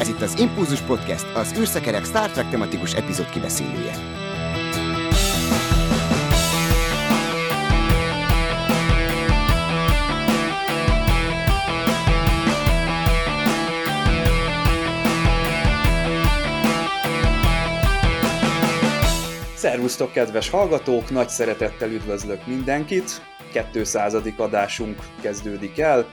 Ez itt az Impulzus Podcast, az űrszekerek Star Trek tematikus epizód kibeszélője. Szervusztok, kedves hallgatók! Nagy szeretettel üdvözlök mindenkit! 200. adásunk kezdődik el,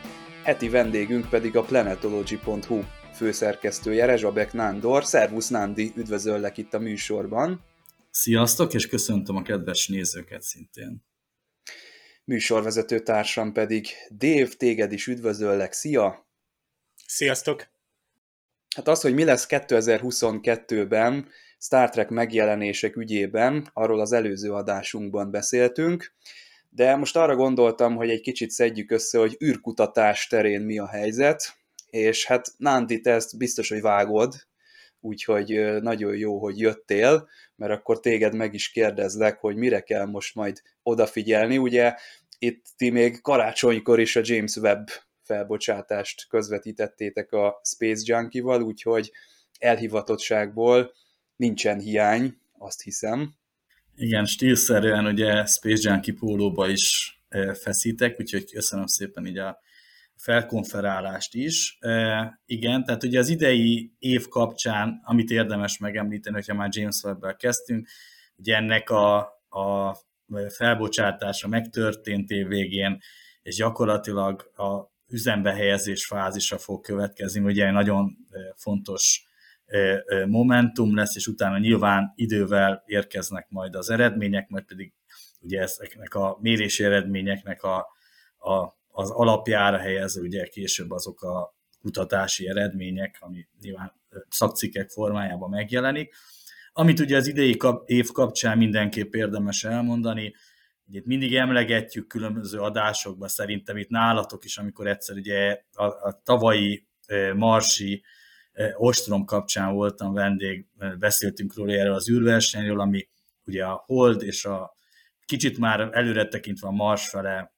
heti vendégünk pedig a planetology.hu főszerkesztője, Rezsabek Nándor. Szervusz Nándi, üdvözöllek itt a műsorban. Sziasztok, és köszöntöm a kedves nézőket szintén. Műsorvezető társam pedig Dév, téged is üdvözöllek, szia! Sziasztok! Hát az, hogy mi lesz 2022-ben Star Trek megjelenések ügyében, arról az előző adásunkban beszéltünk, de most arra gondoltam, hogy egy kicsit szedjük össze, hogy űrkutatás terén mi a helyzet, és hát Nandi, te ezt biztos, hogy vágod, úgyhogy nagyon jó, hogy jöttél, mert akkor téged meg is kérdezlek, hogy mire kell most majd odafigyelni. Ugye itt ti még karácsonykor is a James Webb felbocsátást közvetítettétek a Space Junkie-val, úgyhogy elhivatottságból nincsen hiány, azt hiszem. Igen, stílszerűen ugye Space Junkie pólóba is feszítek, úgyhogy köszönöm szépen így a felkonferálást is. E, igen, tehát ugye az idei év kapcsán, amit érdemes megemlíteni, hogyha már James webb kezdtünk, ugye ennek a, a felbocsátása megtörtént év végén, és gyakorlatilag a üzembe helyezés fázisa fog következni, ugye nagyon fontos momentum lesz, és utána nyilván idővel érkeznek majd az eredmények, majd pedig ugye ezeknek a mérési eredményeknek a, a az alapjára helyezve ugye később azok a kutatási eredmények, ami nyilván szakcikkek formájában megjelenik. Amit ugye az idei év kapcsán mindenképp érdemes elmondani, hogy itt mindig emlegetjük különböző adásokban, szerintem itt nálatok is, amikor egyszer ugye a, a tavalyi marsi ostrom kapcsán voltam vendég, beszéltünk róla erről az űrversenyről, ami ugye a Hold és a kicsit már előre tekintve a Mars fele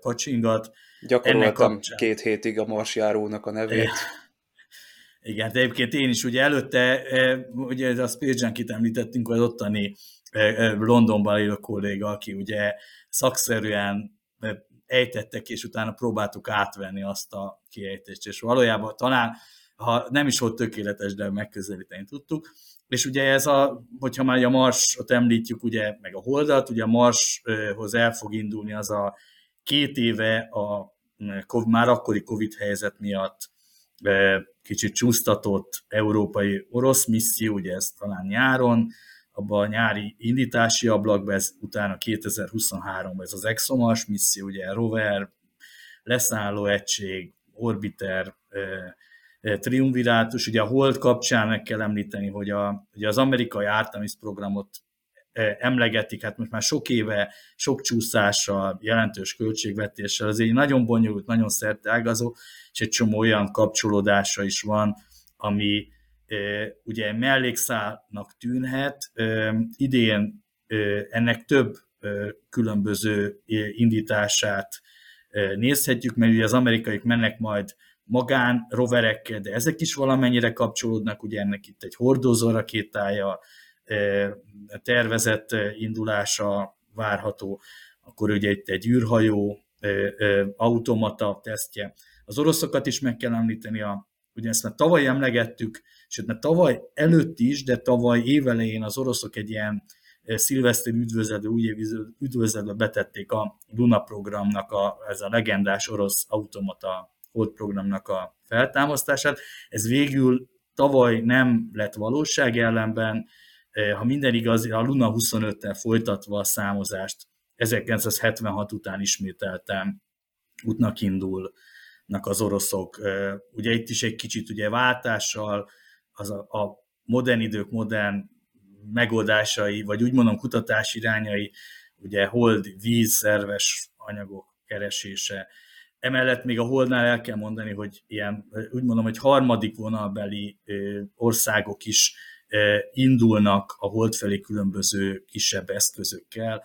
kacsingat. Gyakoroltam két hétig a marsjárónak a nevét. Igen, de egyébként én is ugye előtte, ugye a Space Junk-it említettünk, az ottani Londonban élő kolléga, aki ugye szakszerűen ejtettek, és utána próbáltuk átvenni azt a kiejtést, és valójában talán, ha nem is volt tökéletes, de megközelíteni tudtuk. És ugye ez a, hogyha már a Marsot említjük, ugye, meg a Holdat, ugye a Marshoz el fog indulni az a két éve a már akkori Covid helyzet miatt kicsit csúsztatott európai orosz misszió, ugye ez talán nyáron, abban a nyári indítási ablakban, ez utána 2023 ez az ExoMars misszió, ugye rover, leszálló egység, orbiter, triumvirátus. Ugye a Hold kapcsán meg kell említeni, hogy a, ugye az amerikai Artemis programot emlegetik, hát most már sok éve, sok csúszással, jelentős költségvetéssel, az egy nagyon bonyolult, nagyon szerteágazó, és egy csomó olyan kapcsolódása is van, ami ugye mellékszálnak tűnhet. Idén ennek több különböző indítását nézhetjük, mert ugye az amerikaiak mennek majd magán roverekkel, de ezek is valamennyire kapcsolódnak, ugye ennek itt egy hordozó rakétája, tervezett indulása várható, akkor ugye egy, egy űrhajó automata tesztje. Az oroszokat is meg kell említeni, a, ugye ezt már tavaly emlegettük, sőt, mert tavaly előtt is, de tavaly évelején az oroszok egy ilyen szilveszter üdvözletbe, új üdvözletbe betették a Luna programnak, a, ez a legendás orosz automata Hold programnak a feltámasztását. Ez végül tavaly nem lett valóság ellenben, ha minden igaz, a Luna 25-tel folytatva a számozást 1976 után ismételten útnak indulnak az oroszok. Eh, ugye itt is egy kicsit ugye váltással, az a, a modern idők modern megoldásai, vagy úgy mondom kutatási irányai, ugye hold, víz, szerves anyagok keresése. Emellett még a holdnál el kell mondani, hogy ilyen, úgy mondom, hogy harmadik vonalbeli országok is indulnak a hold felé különböző kisebb eszközökkel.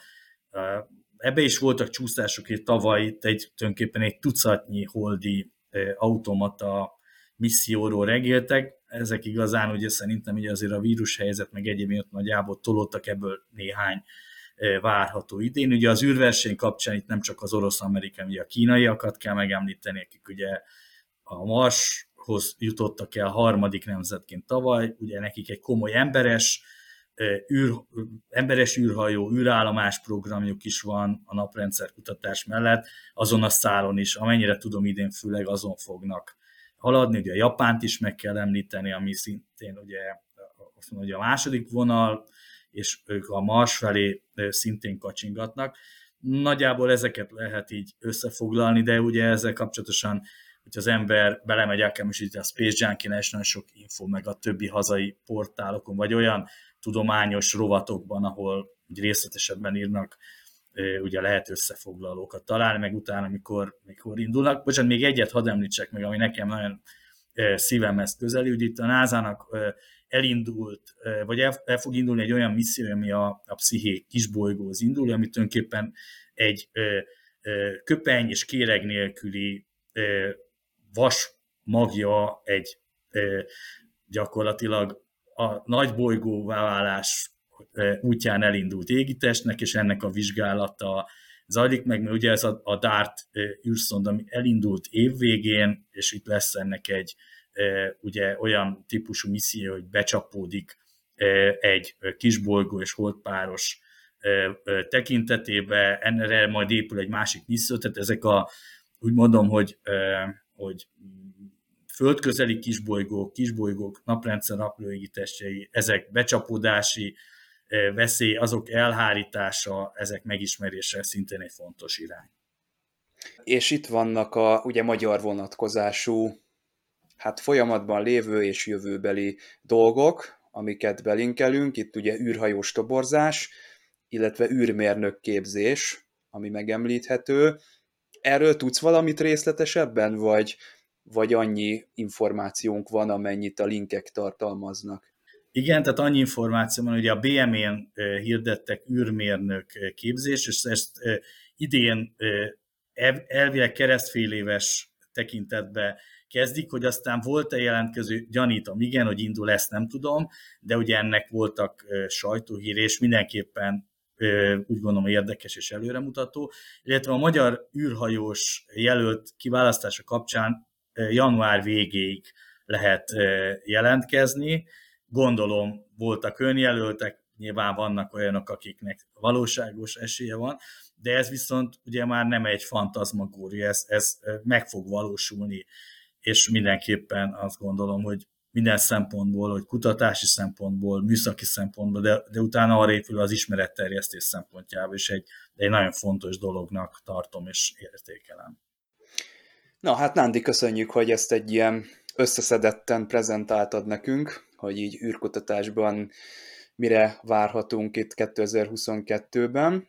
Ebbe is voltak csúszások, hogy tavaly itt egy, tulajdonképpen egy tucatnyi holdi automata misszióról regéltek, ezek igazán ugye szerintem ugye azért a vírushelyzet meg egyéb miatt nagyjából tolódtak ebből néhány várható idén. Ugye az űrverseny kapcsán itt nem csak az orosz-amerikai, ugye a kínaiakat kell megemlíteni, akik ugye a Marshoz jutottak el harmadik nemzetként tavaly, ugye nekik egy komoly emberes, űr, emberes űrhajó, űrállomás programjuk is van a naprendszer kutatás mellett, azon a szálon is, amennyire tudom idén főleg azon fognak haladni, ugye a Japánt is meg kell említeni, ami szintén ugye, azt mondom, hogy a második vonal, és ők a Mars felé szintén kacsingatnak. Nagyjából ezeket lehet így összefoglalni, de ugye ezzel kapcsolatosan, hogy az ember belemegy, itt a Space Junkie is nagyon sok info, meg a többi hazai portálokon, vagy olyan tudományos rovatokban, ahol részletesebben írnak, ugye lehet összefoglalókat találni, meg utána, amikor, amikor indulnak. Bocsánat, még egyet hadd említsek meg, ami nekem nagyon szívemhez közeli, hogy itt a NASA-nak elindult, vagy el, el fog indulni egy olyan misszió, ami a, a psziché kisbolygóhoz indul, ami tulajdonképpen egy ö, ö, köpeny és kéreg nélküli ö, vas magja egy gyakorlatilag a nagy bolygóvá válás útján elindult égitestnek, és ennek a vizsgálata zajlik meg, mert ugye ez a, a DART űrszond, ami elindult évvégén, és itt lesz ennek egy ugye olyan típusú misszió, hogy becsapódik egy kisbolygó és holdpáros tekintetébe, ennek majd épül egy másik misszió, tehát ezek a, úgy mondom, hogy, hogy földközeli kisbolygók, kisbolygók, naprendszer naplóégi testjei, ezek becsapódási veszély, azok elhárítása, ezek megismerése szintén egy fontos irány. És itt vannak a ugye magyar vonatkozású hát folyamatban lévő és jövőbeli dolgok, amiket belinkelünk, itt ugye űrhajós toborzás, illetve űrmérnök képzés, ami megemlíthető. Erről tudsz valamit részletesebben, vagy, vagy annyi információnk van, amennyit a linkek tartalmaznak? Igen, tehát annyi információ van, hogy a BM-én hirdettek űrmérnök képzés, és ezt idén elvileg keresztfél éves tekintetbe kezdik, hogy aztán volt-e jelentkező, gyanítom, igen, hogy indul, ezt nem tudom, de ugye ennek voltak sajtóhír, és mindenképpen úgy gondolom érdekes és előremutató, illetve a magyar űrhajós jelölt kiválasztása kapcsán január végéig lehet jelentkezni. Gondolom voltak önjelöltek, nyilván vannak olyanok, akiknek valóságos esélye van, de ez viszont ugye már nem egy fantazmagória, ez, ez meg fog valósulni és mindenképpen azt gondolom, hogy minden szempontból, hogy kutatási szempontból, műszaki szempontból, de, de utána arra épül az ismeretterjesztés szempontjából is egy, egy nagyon fontos dolognak tartom és értékelem. Na hát Nándi, köszönjük, hogy ezt egy ilyen összeszedetten prezentáltad nekünk, hogy így űrkutatásban mire várhatunk itt 2022-ben.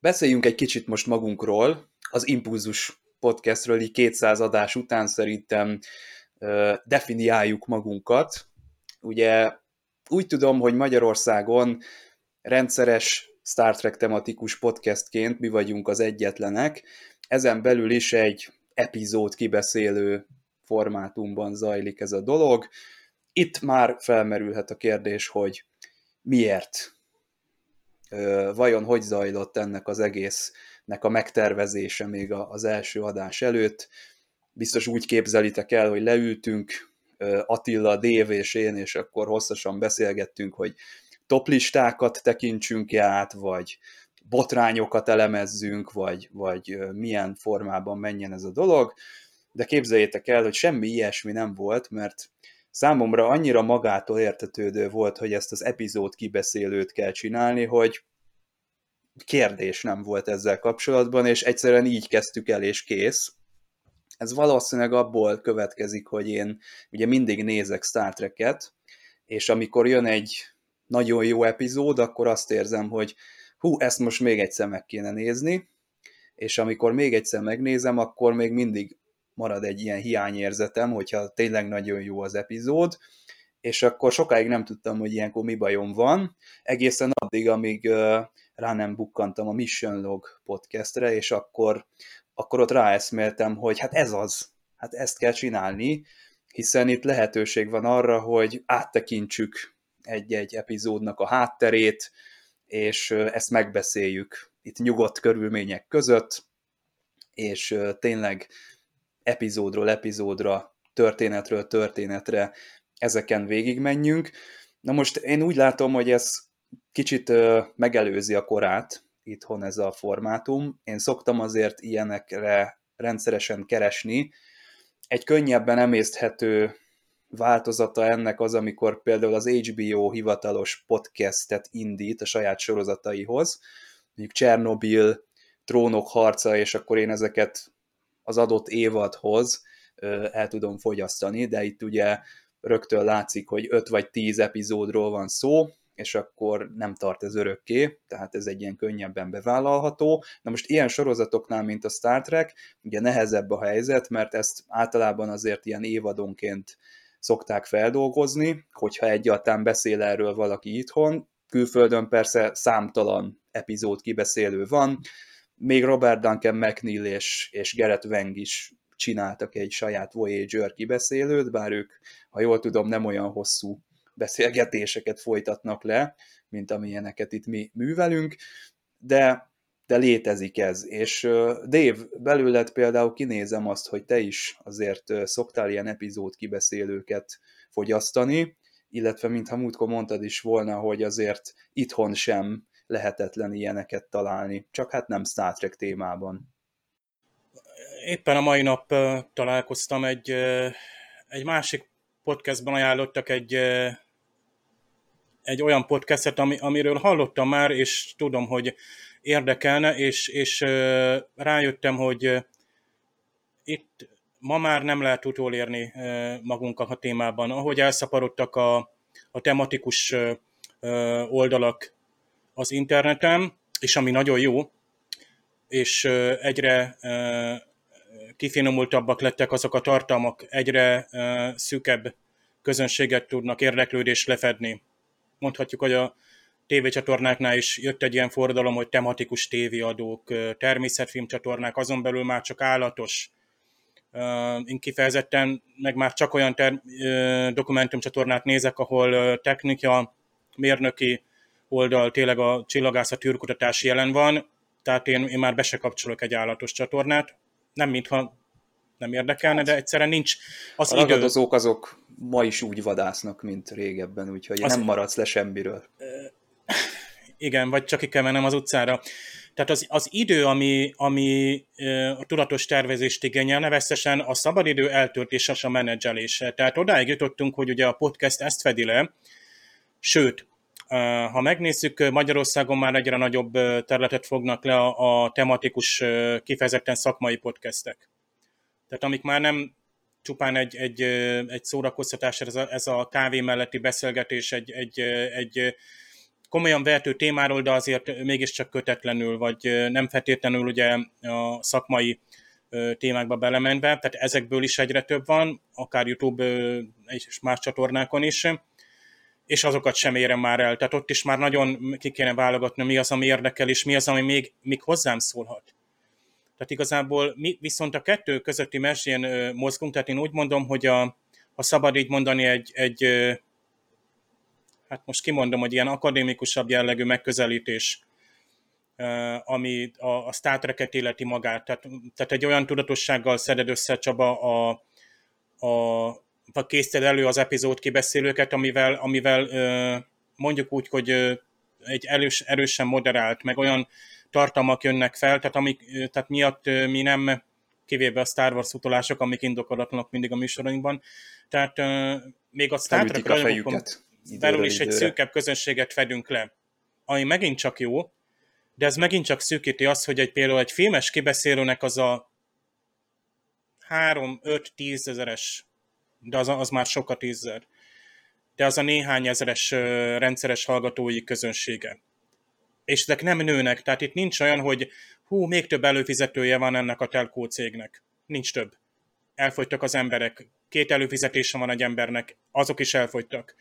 Beszéljünk egy kicsit most magunkról, az Impulzus podcastről így 200 adás után szerintem definiáljuk magunkat. Ugye úgy tudom, hogy Magyarországon rendszeres Star Trek tematikus podcastként mi vagyunk az egyetlenek, ezen belül is egy epizód kibeszélő formátumban zajlik ez a dolog. Itt már felmerülhet a kérdés, hogy miért? Vajon hogy zajlott ennek az egész nek a megtervezése még az első adás előtt. Biztos úgy képzelitek el, hogy leültünk, Attila, Dév és én, és akkor hosszasan beszélgettünk, hogy toplistákat tekintsünk át, vagy botrányokat elemezzünk, vagy, vagy milyen formában menjen ez a dolog, de képzeljétek el, hogy semmi ilyesmi nem volt, mert számomra annyira magától értetődő volt, hogy ezt az epizód kibeszélőt kell csinálni, hogy kérdés nem volt ezzel kapcsolatban, és egyszerűen így kezdtük el, és kész. Ez valószínűleg abból következik, hogy én ugye mindig nézek Star Trek-et, és amikor jön egy nagyon jó epizód, akkor azt érzem, hogy hú, ezt most még egyszer meg kéne nézni, és amikor még egyszer megnézem, akkor még mindig marad egy ilyen hiányérzetem, hogyha tényleg nagyon jó az epizód, és akkor sokáig nem tudtam, hogy ilyenkor mi bajom van, egészen addig, amíg rá nem bukkantam a Mission Log podcastre, és akkor, akkor ott ráeszméltem, hogy hát ez az, hát ezt kell csinálni, hiszen itt lehetőség van arra, hogy áttekintsük egy-egy epizódnak a hátterét, és ezt megbeszéljük itt nyugodt körülmények között, és tényleg epizódról epizódra, történetről történetre ezeken végigmenjünk. Na most én úgy látom, hogy ez kicsit megelőzi a korát, itthon ez a formátum. Én szoktam azért ilyenekre rendszeresen keresni. Egy könnyebben emészthető változata ennek az, amikor például az HBO hivatalos podcastet indít a saját sorozataihoz, mondjuk Csernobil, Trónok harca, és akkor én ezeket az adott évadhoz el tudom fogyasztani, de itt ugye rögtön látszik, hogy 5 vagy 10 epizódról van szó, és akkor nem tart ez örökké, tehát ez egy ilyen könnyebben bevállalható. Na most ilyen sorozatoknál, mint a Star Trek, ugye nehezebb a helyzet, mert ezt általában azért ilyen évadonként szokták feldolgozni, hogyha egyáltalán beszél erről valaki itthon, külföldön persze számtalan epizód kibeszélő van, még Robert Duncan McNeil és, és Gerett Weng is csináltak egy saját Voyager kibeszélőt, bár ők, ha jól tudom, nem olyan hosszú beszélgetéseket folytatnak le, mint amilyeneket itt mi művelünk, de, de létezik ez. És Dave, belőled például kinézem azt, hogy te is azért szoktál ilyen epizód kibeszélőket fogyasztani, illetve mintha múltkor mondtad is volna, hogy azért itthon sem lehetetlen ilyeneket találni, csak hát nem Star Trek témában. Éppen a mai nap találkoztam egy, egy másik podcastban ajánlottak egy, egy olyan podcastet, ami, amiről hallottam már, és tudom, hogy érdekelne, és, és rájöttem, hogy itt ma már nem lehet utolérni magunkat a témában. Ahogy elszaporodtak a, a tematikus oldalak az interneten, és ami nagyon jó, és egyre kifinomultabbak lettek azok a tartalmak, egyre szűkebb közönséget tudnak érdeklődés lefedni. Mondhatjuk, hogy a tévécsatornáknál is jött egy ilyen forradalom, hogy tematikus tévéadók, természetfilmcsatornák, azon belül már csak állatos, én kifejezetten meg már csak olyan ter- dokumentumcsatornát nézek, ahol technika, mérnöki oldal, tényleg a csillagászat űrkutatás jelen van, tehát én, én már be se kapcsolok egy állatos csatornát, nem mintha nem érdekelne, de egyszerűen nincs az a idő. azok ma is úgy vadásznak, mint régebben, úgyhogy az... nem maradsz le semmiről. Igen, vagy csak ki kell mennem az utcára. Tehát az, az idő, ami, ami a tudatos tervezést igényel, nevezetesen a szabadidő eltöltése és a menedzselése. Tehát odáig jutottunk, hogy ugye a podcast ezt fedi le, sőt, ha megnézzük, Magyarországon már egyre nagyobb területet fognak le a, a tematikus, kifejezetten szakmai podcastek. Tehát amik már nem csupán egy, egy, egy szórakoztatás, ez a, ez a kávé melletti beszélgetés egy, egy, egy komolyan vehető témáról, de azért mégiscsak kötetlenül, vagy nem feltétlenül ugye a szakmai témákba belemenve, tehát ezekből is egyre több van, akár YouTube és más csatornákon is és azokat sem érem már el. Tehát ott is már nagyon ki kéne válogatni, mi az, ami érdekel, és mi az, ami még, még hozzám szólhat. Tehát igazából mi viszont a kettő közötti mesén mozgunk, tehát én úgy mondom, hogy a, ha szabad így mondani egy, egy hát most kimondom, hogy ilyen akadémikusabb jellegű megközelítés, ami a, a Star Trek-et életi magát. Tehát, tehát egy olyan tudatossággal szeded össze Csaba a, a, vagy készíted elő az epizód kibeszélőket, amivel, amivel mondjuk úgy, hogy egy erős, erősen moderált, meg olyan tartalmak jönnek fel, tehát, amik, tehát miatt mi nem, kivéve a Star Wars utolások, amik indokolatlanok mindig a műsorainkban, tehát még a Star Trek belül is egy szűkebb közönséget fedünk le, ami megint csak jó, de ez megint csak szűkíti azt, hogy egy például egy filmes kibeszélőnek az a 3-5-10 ezeres de az, az már sokat tízzer. De az a néhány ezeres rendszeres hallgatói közönsége. És ezek nem nőnek, tehát itt nincs olyan, hogy hú, még több előfizetője van ennek a telkó cégnek. Nincs több. Elfogytak az emberek. Két előfizetése van egy embernek, azok is elfogytak.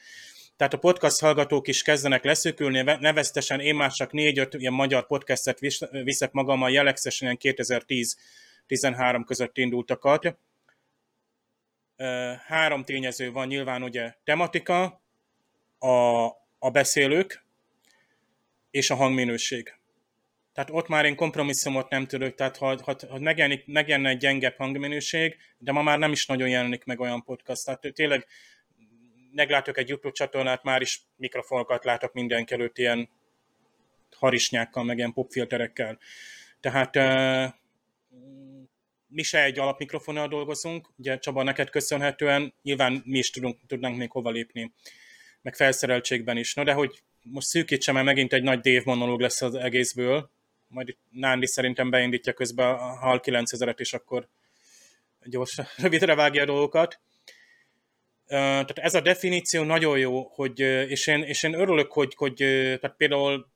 Tehát a podcast hallgatók is kezdenek leszűkülni, neveztesen én már csak négy-öt ilyen magyar podcastet viszek magammal, jellegzetesen 2010-13 között indultakat, három tényező van nyilván ugye tematika, a, a beszélők és a hangminőség. Tehát ott már én kompromisszumot nem tudok, tehát ha, ha, ha megjelenik, megjelenne egy gyengebb hangminőség, de ma már nem is nagyon jelenik meg olyan podcast. Tehát tényleg meglátok egy YouTube csatornát, már is mikrofonokat látok mindenki előtt ilyen harisnyákkal, meg ilyen popfilterekkel. Tehát mi se egy alapmikrofonnal dolgozunk, ugye Csaba, neked köszönhetően, nyilván mi is tudunk, tudnánk még hova lépni, meg felszereltségben is. No, de hogy most szűkítsem, mert megint egy nagy Dave monológ lesz az egészből, majd Nándi szerintem beindítja közben a HAL 9000-et, és akkor gyorsan, rövidre vágja a dolgokat. Tehát ez a definíció nagyon jó, hogy, és, én, és én örülök, hogy, hogy tehát például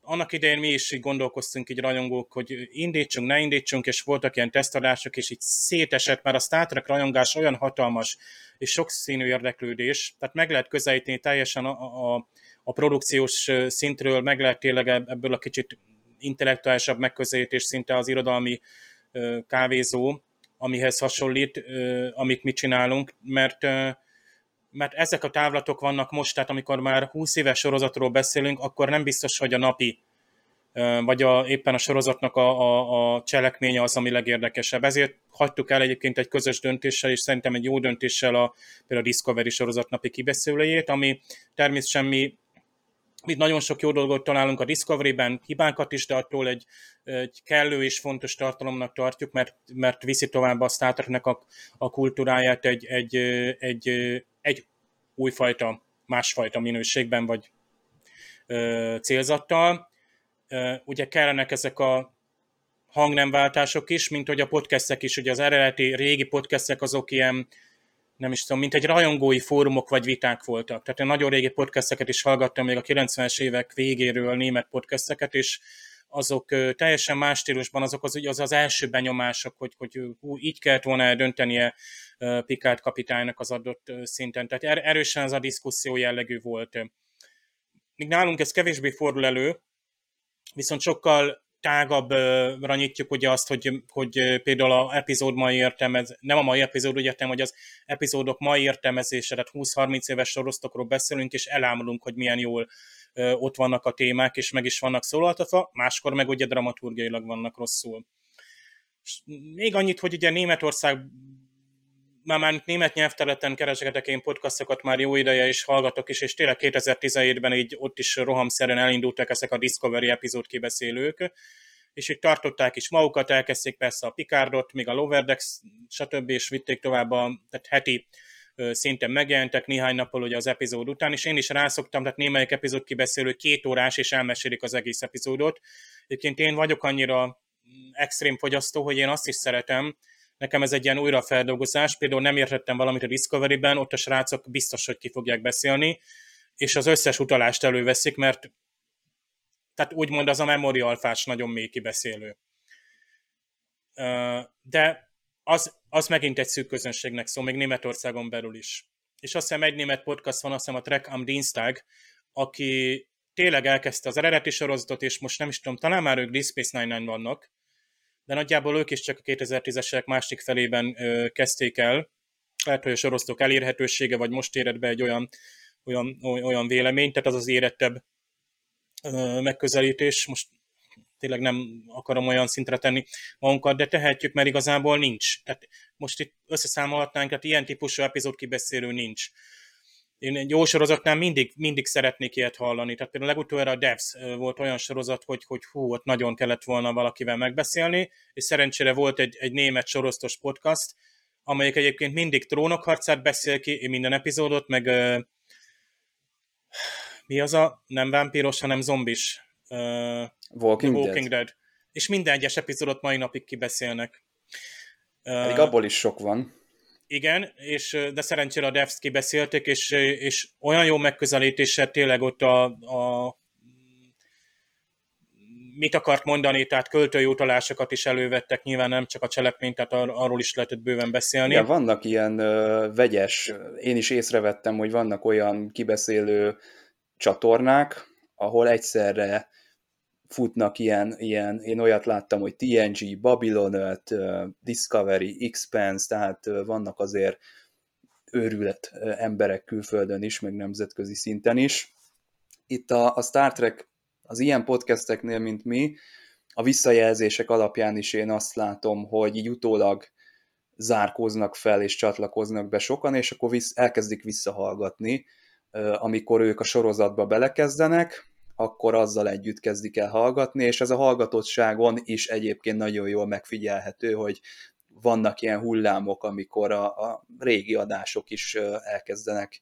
annak idején mi is így gondolkoztunk így rajongók, hogy indítsunk, ne indítsunk, és voltak ilyen tesztadások, és így szétesett, mert a Star Trek rajongás olyan hatalmas, és sokszínű érdeklődés, tehát meg lehet közelíteni teljesen a, a produkciós szintről, meg lehet tényleg ebből a kicsit intellektuálisabb megközelítés szinte az irodalmi kávézó, amihez hasonlít, amit mi csinálunk, mert mert ezek a távlatok vannak most, tehát amikor már 20 éves sorozatról beszélünk, akkor nem biztos, hogy a napi vagy a, éppen a sorozatnak a, a, a cselekménye az, ami legérdekesebb. Ezért hagytuk el egyébként egy közös döntéssel, és szerintem egy jó döntéssel a, például a Discovery sorozat napi kibeszélőjét, ami természetesen mi itt nagyon sok jó dolgot találunk a Discovery-ben, hibákat is, de attól egy, egy kellő és fontos tartalomnak tartjuk, mert, mert viszi tovább a Star Trek-nek a, a kultúráját egy, egy, egy, egy újfajta, másfajta minőségben vagy ö, célzattal. Ö, ugye kellenek ezek a hangnemváltások is, mint hogy a podcastek is, ugye az eredeti régi podcastek azok ilyen nem is tudom, mint egy rajongói fórumok vagy viták voltak. Tehát én nagyon régi podcasteket is hallgattam még a 90-es évek végéről német podcasteket, és azok teljesen más stílusban, azok az, az, az első benyomások, hogy, hogy hú, így kellett volna döntenie Pikát kapitánynak az adott szinten. Tehát er, erősen ez a diszkuszió jellegű volt. Míg nálunk ez kevésbé fordul elő, viszont sokkal tágabbra nyitjuk ugye azt, hogy, hogy például a epizód mai értelmez, nem a mai epizód, úgy értem, hogy az epizódok mai értelmezése, tehát 20-30 éves sorosztokról beszélünk, és elámulunk, hogy milyen jól ott vannak a témák, és meg is vannak szólaltatva, máskor meg ugye dramaturgiailag vannak rosszul. És még annyit, hogy ugye Németország már, már német nyelvterületen keresgetek én podcastokat már jó ideje, és hallgatok is, és tényleg 2017-ben így ott is rohamszerűen elindultak ezek a Discovery epizód kibeszélők, és itt tartották is magukat, elkezdték persze a Picardot, még a Loverdex, stb. és vitték tovább a tehát heti szinten megjelentek néhány nappal ugye az epizód után, és én is rászoktam, tehát némelyik epizód kibeszélő két órás, és elmesélik az egész epizódot. Egyébként én vagyok annyira mm, extrém fogyasztó, hogy én azt is szeretem, Nekem ez egy ilyen újrafeldolgozás, például nem értettem valamit a Discovery-ben, ott a srácok biztos, hogy ki fogják beszélni, és az összes utalást előveszik, mert tehát úgymond az a alfás nagyon mély kibeszélő. De az, az megint egy szűk közönségnek szól, még Németországon belül is. És azt hiszem egy német podcast van, azt hiszem a Trek am Dienstag, aki tényleg elkezdte az eredeti sorozatot, és most nem is tudom, talán már ők Deep Space Nine-Nine vannak, de nagyjából ők is csak a 2010-esek másik felében kezdték el. Lehet, hogy a sorosztok elérhetősége, vagy most éred be egy olyan, olyan, olyan vélemény, tehát az az érettebb megközelítés. Most tényleg nem akarom olyan szintre tenni magunkat, de tehetjük, mert igazából nincs. Tehát most itt összeszámolhatnánk, tehát ilyen típusú epizód kibeszélő nincs én egy jó sorozatnál mindig, mindig szeretnék ilyet hallani. Tehát például legutóbb a Devs volt olyan sorozat, hogy, hogy hú, ott nagyon kellett volna valakivel megbeszélni, és szerencsére volt egy, egy német sorosztos podcast, amelyik egyébként mindig trónokharcát beszél ki, minden epizódot, meg uh, mi az a, nem vámpíros, hanem zombis. Uh, Walking, Walking Dead. Dead. És minden egyes epizódot mai napig kibeszélnek. Pedig abból is sok van. Igen, és, de szerencsére a devs kibeszélték, és, és olyan jó megközelítéssel tényleg ott a, a mit akart mondani, tehát költői utalásokat is elővettek, nyilván nem csak a cselekményt, tehát ar- arról is lehetett bőven beszélni. Ja, vannak ilyen ö, vegyes, én is észrevettem, hogy vannak olyan kibeszélő csatornák, ahol egyszerre futnak ilyen, ilyen, én olyat láttam, hogy TNG, Babylon 5, Discovery, Expanse, tehát vannak azért őrület emberek külföldön is, meg nemzetközi szinten is. Itt a, a Star Trek az ilyen podcasteknél, mint mi, a visszajelzések alapján is én azt látom, hogy így utólag zárkóznak fel és csatlakoznak be sokan, és akkor visz, elkezdik visszahallgatni, amikor ők a sorozatba belekezdenek, akkor azzal együtt kezdik el hallgatni, és ez a hallgatottságon is egyébként nagyon jól megfigyelhető, hogy vannak ilyen hullámok, amikor a, a régi adások is elkezdenek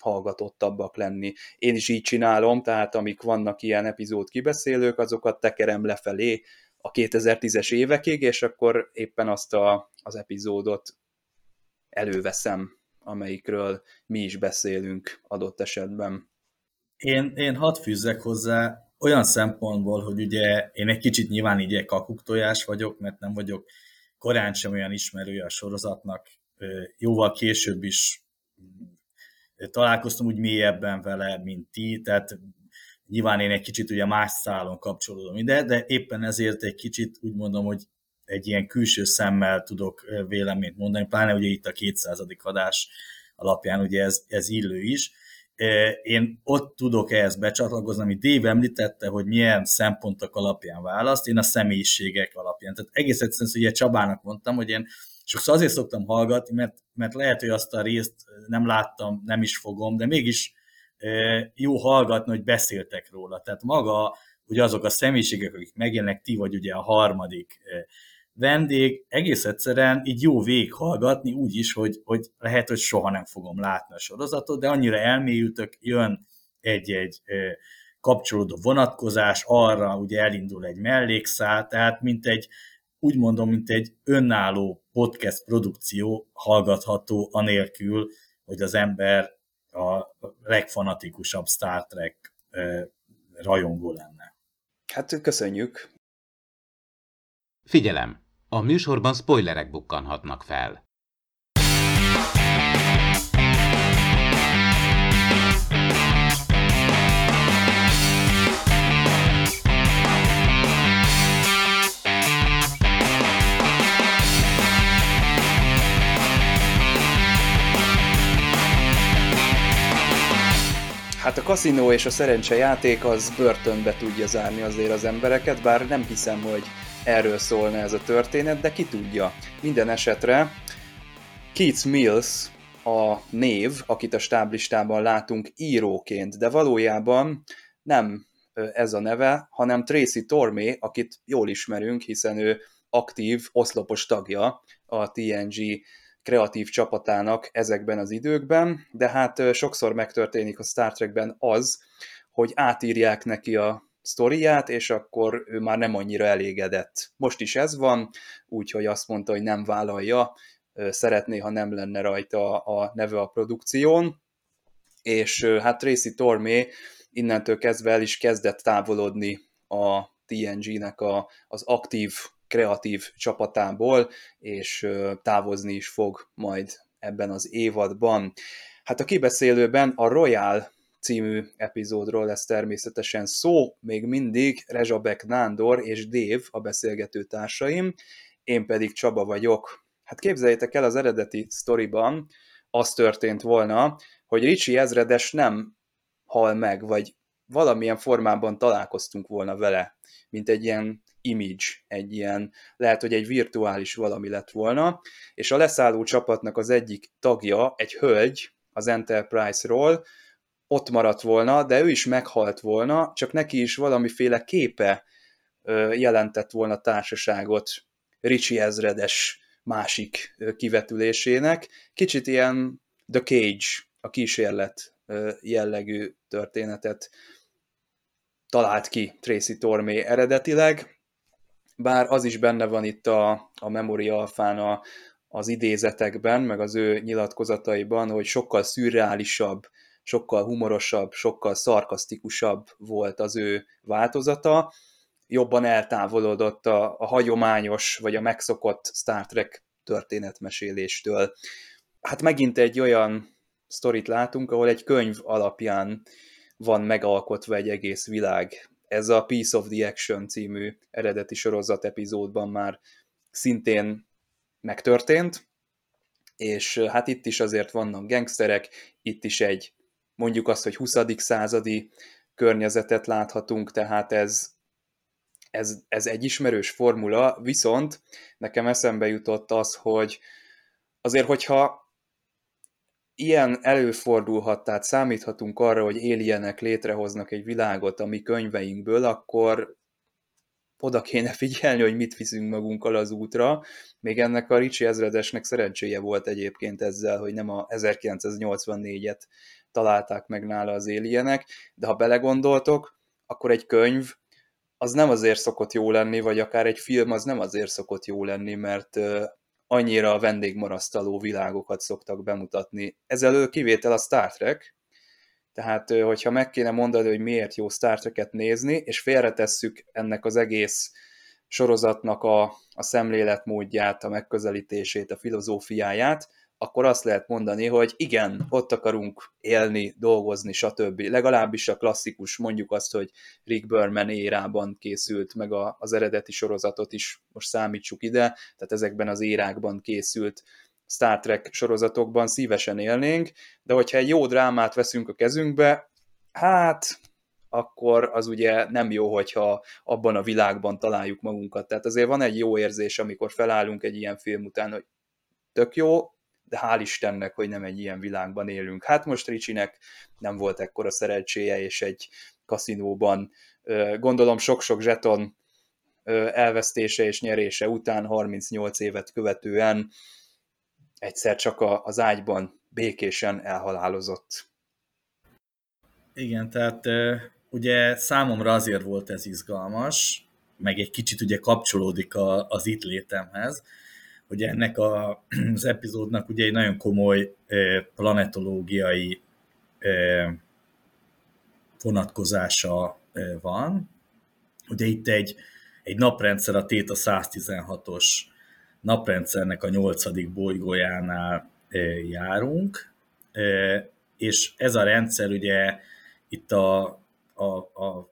hallgatottabbak lenni. Én is így csinálom, tehát amik vannak ilyen epizód kibeszélők, azokat tekerem lefelé a 2010-es évekig, és akkor éppen azt a, az epizódot előveszem, amelyikről mi is beszélünk adott esetben. Én, én hadd fűzzek hozzá olyan szempontból, hogy ugye én egy kicsit nyilván így kakuktojás vagyok, mert nem vagyok korán sem olyan ismerője a sorozatnak, jóval később is találkoztam úgy mélyebben vele, mint ti, tehát nyilván én egy kicsit ugye más szálon kapcsolódom ide, de éppen ezért egy kicsit úgy mondom, hogy egy ilyen külső szemmel tudok véleményt mondani, pláne ugye itt a 200. adás alapján ugye ez, ez illő is. Én ott tudok ehhez becsatlakozni, amit Dave említette, hogy milyen szempontok alapján választ, én a személyiségek alapján. Tehát egész egyszerűen, ugye Csabának mondtam, hogy én sokszor azért szoktam hallgatni, mert, mert lehet, hogy azt a részt nem láttam, nem is fogom, de mégis jó hallgatni, hogy beszéltek róla. Tehát maga, ugye azok a személyiségek, akik megjelennek, ti vagy ugye a harmadik vendég, egész egyszerűen így jó végighallgatni úgy is, hogy, hogy lehet, hogy soha nem fogom látni a sorozatot, de annyira elmélyültök, jön egy-egy kapcsolódó vonatkozás, arra ugye elindul egy mellékszál, tehát mint egy, úgy mondom, mint egy önálló podcast produkció hallgatható anélkül, hogy az ember a legfanatikusabb Star Trek rajongó lenne. Hát köszönjük. Figyelem! A műsorban spoilerek bukkanhatnak fel. Hát a kaszinó és a szerencsejáték az börtönbe tudja zárni azért az embereket, bár nem hiszem, hogy erről szólna ez a történet, de ki tudja. Minden esetre Keith Mills a név, akit a stáblistában látunk íróként, de valójában nem ez a neve, hanem Tracy Tormé, akit jól ismerünk, hiszen ő aktív oszlopos tagja a TNG kreatív csapatának ezekben az időkben, de hát sokszor megtörténik a Star Trekben az, hogy átírják neki a sztoriát, és akkor ő már nem annyira elégedett. Most is ez van, úgyhogy azt mondta, hogy nem vállalja, szeretné, ha nem lenne rajta a neve a produkción, és hát Tracy Tormé innentől kezdve el is kezdett távolodni a TNG-nek a, az aktív, kreatív csapatából, és távozni is fog majd ebben az évadban. Hát a kibeszélőben a Royal című epizódról lesz természetesen szó, még mindig Rezsabek Nándor és Dév a beszélgető társaim, én pedig Csaba vagyok. Hát képzeljétek el, az eredeti sztoriban az történt volna, hogy Ricsi ezredes nem hal meg, vagy valamilyen formában találkoztunk volna vele, mint egy ilyen image, egy ilyen, lehet, hogy egy virtuális valami lett volna, és a leszálló csapatnak az egyik tagja, egy hölgy az Enterprise-ról, ott maradt volna, de ő is meghalt volna, csak neki is valamiféle képe jelentett volna társaságot Ricsi ezredes másik kivetülésének. Kicsit ilyen The Cage, a kísérlet jellegű történetet talált ki Tracy Tormé eredetileg, bár az is benne van itt a, a Memory Alfán a, az idézetekben, meg az ő nyilatkozataiban, hogy sokkal szürreálisabb, sokkal humorosabb, sokkal szarkasztikusabb volt az ő változata, jobban eltávolodott a, a hagyományos, vagy a megszokott Star Trek történetmeséléstől. Hát megint egy olyan sztorit látunk, ahol egy könyv alapján van megalkotva egy egész világ. Ez a Piece of the Action című eredeti sorozat epizódban már szintén megtörtént, és hát itt is azért vannak gangsterek, itt is egy mondjuk azt, hogy 20. századi környezetet láthatunk, tehát ez, ez, ez egy ismerős formula, viszont nekem eszembe jutott az, hogy azért, hogyha ilyen előfordulhat, tehát számíthatunk arra, hogy éljenek létrehoznak egy világot a mi könyveinkből, akkor oda kéne figyelni, hogy mit viszünk magunkkal az útra. Még ennek a Ricsi ezredesnek szerencséje volt egyébként ezzel, hogy nem a 1984-et találták meg nála az éljenek, de ha belegondoltok, akkor egy könyv az nem azért szokott jó lenni, vagy akár egy film az nem azért szokott jó lenni, mert annyira a vendégmarasztaló világokat szoktak bemutatni. Ezzel kivétel a Star Trek, tehát hogyha meg kéne mondani, hogy miért jó Star Trek-et nézni, és félretesszük ennek az egész sorozatnak a, a szemléletmódját, a megközelítését, a filozófiáját, akkor azt lehet mondani, hogy igen, ott akarunk élni, dolgozni, stb. Legalábbis a klasszikus, mondjuk azt, hogy Rick Berman érában készült, meg a, az eredeti sorozatot is most számítsuk ide, tehát ezekben az érákban készült Star Trek sorozatokban szívesen élnénk, de hogyha egy jó drámát veszünk a kezünkbe, hát akkor az ugye nem jó, hogyha abban a világban találjuk magunkat. Tehát azért van egy jó érzés, amikor felállunk egy ilyen film után, hogy tök jó, de hál' Istennek, hogy nem egy ilyen világban élünk. Hát most Ricsinek nem volt ekkora szerencséje, és egy kaszinóban gondolom sok-sok zseton elvesztése és nyerése után 38 évet követően egyszer csak az ágyban békésen elhalálozott. Igen, tehát ugye számomra azért volt ez izgalmas, meg egy kicsit ugye kapcsolódik az itt létemhez, hogy ennek a, az epizódnak ugye egy nagyon komoly planetológiai vonatkozása van. Ugye itt egy, egy naprendszer, a Téta 116-os naprendszernek a nyolcadik bolygójánál járunk, és ez a rendszer ugye itt a, a, a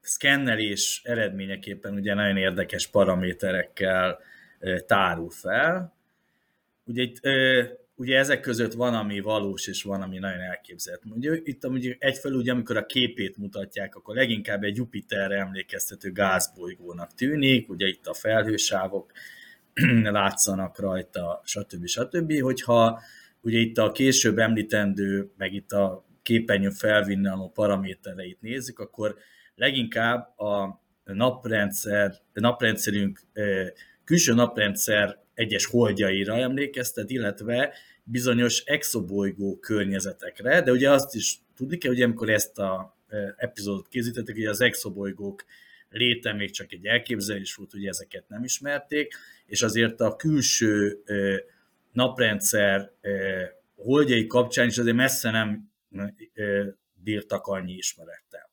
szkennelés eredményeképpen ugye nagyon érdekes paraméterekkel tárul fel. Ugye, itt, ugye ezek között van, ami valós, és van, ami nagyon elképzelt. Ugye, itt ugye egyfelől, ugye, amikor a képét mutatják, akkor leginkább egy Jupiterre emlékeztető gázbolygónak tűnik, ugye itt a felhősávok látszanak rajta, stb. stb. Hogyha ugye itt a később említendő, meg itt a képernyőn felvinnaló paramétereit nézzük, akkor leginkább a naprendszer, naprendszerünk külső naprendszer egyes holdjaira emlékeztet, illetve bizonyos exobolygó környezetekre, de ugye azt is tudni kell, hogy amikor ezt a epizódot készítettek, hogy az exobolygók léte még csak egy elképzelés volt, hogy ezeket nem ismerték, és azért a külső naprendszer holdjai kapcsán is azért messze nem bírtak annyi ismerettel.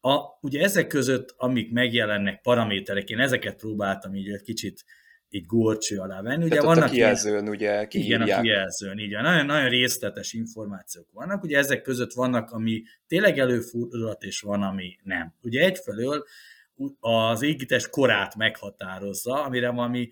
A, ugye ezek között, amik megjelennek paraméterek, én ezeket próbáltam így egy kicsit így górcső alá venni. Ugye vannak a kijelzőn ilyen, ugye kiírják. Igen, a kijelzőn, így nagyon, nagyon részletes információk vannak. Ugye ezek között vannak, ami tényleg előfordulhat, és van, ami nem. Ugye egyfelől az égítés korát meghatározza, amire valami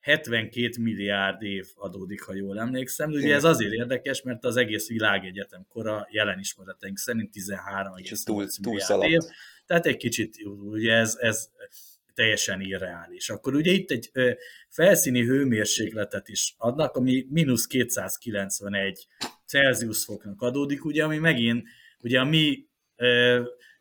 72 milliárd év adódik, ha jól emlékszem. Ugye ez azért érdekes, mert az egész világegyetem kora jelen ismereteink szerint 13,8 milliárd év. Tehát egy kicsit, ugye ez, ez teljesen irreális. Akkor ugye itt egy felszíni hőmérsékletet is adnak, ami mínusz 291 Celsius foknak adódik, ugye, ami megint ugye a mi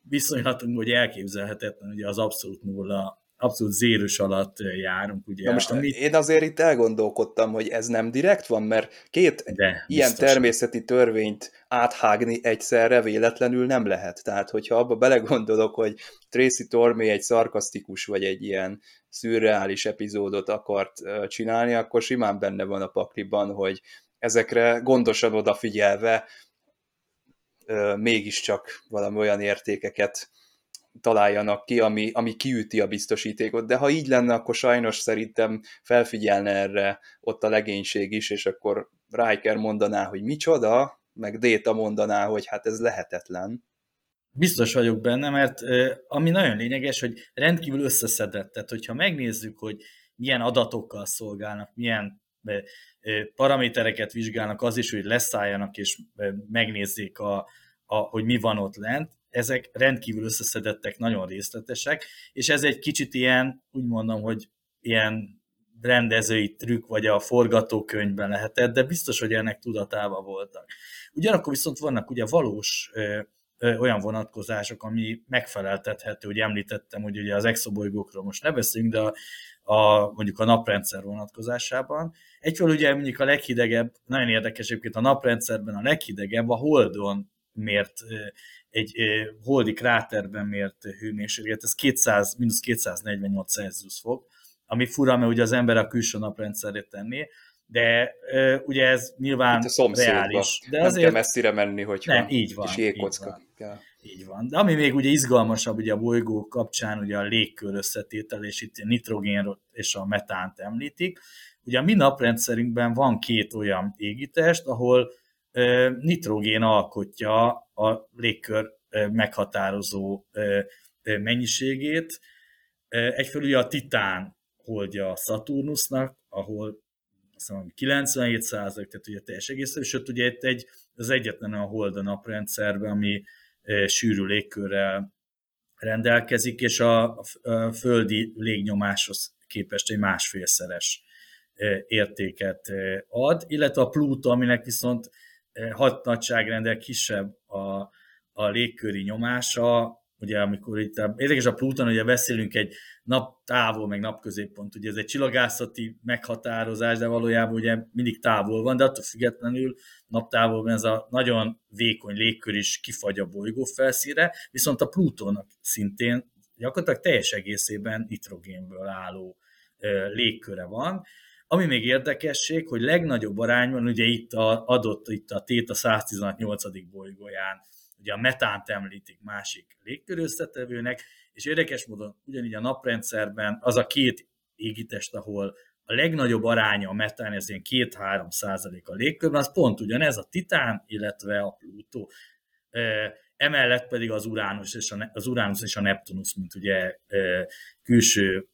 viszonylatunk, hogy elképzelhetetlen, ugye az abszolút nulla abszolút zérus alatt járunk. Ugye, Na most amit... én azért itt elgondolkodtam, hogy ez nem direkt van, mert két De, ilyen természeti nem. törvényt áthágni egyszerre véletlenül nem lehet. Tehát, hogyha abba belegondolok, hogy Tracy Tormé egy szarkasztikus vagy egy ilyen szürreális epizódot akart csinálni, akkor simán benne van a pakliban, hogy ezekre gondosan odafigyelve mégiscsak valami olyan értékeket találjanak ki, ami, ami kiüti a biztosítékot, de ha így lenne, akkor sajnos szerintem felfigyelne erre ott a legénység is, és akkor Riker mondaná, hogy micsoda, meg Déta mondaná, hogy hát ez lehetetlen. Biztos vagyok benne, mert ami nagyon lényeges, hogy rendkívül összeszedett, tehát hogyha megnézzük, hogy milyen adatokkal szolgálnak, milyen paramétereket vizsgálnak az is, hogy leszálljanak és megnézzék, a, a, hogy mi van ott lent, ezek rendkívül összeszedettek, nagyon részletesek, és ez egy kicsit ilyen, úgy mondom, hogy ilyen rendezői trükk, vagy a forgatókönyvben lehetett, de biztos, hogy ennek tudatában voltak. Ugyanakkor viszont vannak ugye valós olyan vonatkozások, ami megfeleltethető, hogy említettem, hogy ugye az exobolygókról most ne beszéljünk, de a, a, mondjuk a naprendszer vonatkozásában. Egyfelől ugye mondjuk a leghidegebb, nagyon érdekes egyébként a naprendszerben a leghidegebb a Holdon mért egy holdi kráterben mért hőmérséklet, ez 200, mínusz 248 Celsius fok, ami fura, mert ugye az ember a külső naprendszerét tenné, de ugye ez nyilván Itt a reális. De nem azért... kell messzire menni, hogy nem, így van, kis jégkocka. Így van. Így van. De ami még ugye izgalmasabb ugye a bolygó kapcsán, ugye a légkör összetétel, és itt a nitrogén és a metánt említik. Ugye a mi naprendszerünkben van két olyan égitest, ahol nitrogén alkotja a légkör meghatározó mennyiségét. Egyfelől ugye a titán holdja a Saturnusnak, ahol azt 97 százalék, tehát ugye teljes egész, és ott ugye itt egy, az egyetlen a hold a naprendszerben, ami sűrű légkörrel rendelkezik, és a, a földi légnyomáshoz képest egy másfélszeres értéket ad, illetve a Pluto, aminek viszont hat nagyságrendel kisebb a, a légköri nyomása, ugye amikor itt, érdekes a Pluton, ugye beszélünk egy nap távol, meg napközéppont, ugye ez egy csillagászati meghatározás, de valójában ugye mindig távol van, de attól függetlenül naptávolban ez a nagyon vékony légkör is kifagy a bolygó felszíre, viszont a Plutónak szintén gyakorlatilag teljes egészében nitrogénből álló légköre van, ami még érdekesség, hogy legnagyobb arányban, ugye itt a, adott itt a tét a 118. bolygóján, ugye a metánt említik másik légköröztetevőnek, és érdekes módon ugyanígy a naprendszerben az a két égitest, ahol a legnagyobb aránya a metán, ez ilyen 2-3 százalék a légkörben, az pont ugyanez a titán, illetve a Plutó. Emellett pedig az Uranus és a, az Uranus és a Neptunus, mint ugye külső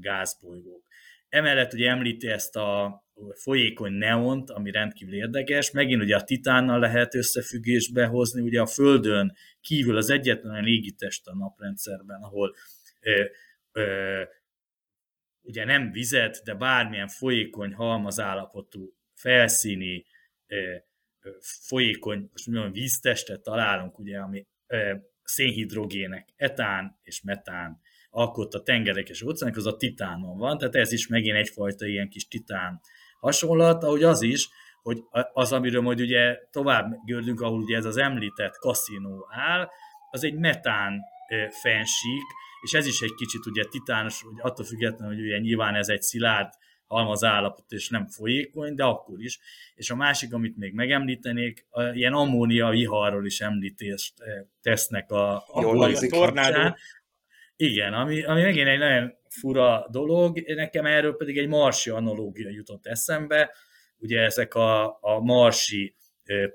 gázbolygók. Emellett ugye említi ezt a folyékony neont, ami rendkívül érdekes. Megint ugye a titánnal lehet összefüggésbe hozni, ugye a Földön kívül az egyetlen légitest a naprendszerben, ahol ö, ö, ugye nem vizet, de bármilyen folyékony halmazállapotú felszíni ö, folyékony, most mondjam, víztestet találunk, ugye, ami ö, szénhidrogének, etán és metán alkott a tengerek és óceánok, az a titánon van, tehát ez is megint egyfajta ilyen kis titán hasonlat, ahogy az is, hogy az, amiről majd ugye tovább gördünk, ahol ugye ez az említett kaszinó áll, az egy metán fensík, és ez is egy kicsit ugye titános, hogy attól függetlenül, hogy ugye nyilván ez egy szilárd halmaz állapot, és nem folyékony, de akkor is. És a másik, amit még megemlítenék, a, ilyen ammónia viharról is említést tesznek a, a, Jól a tornádó. Igen, ami, ami megint egy nagyon fura dolog, nekem erről pedig egy marsi analógia jutott eszembe, ugye ezek a, a marsi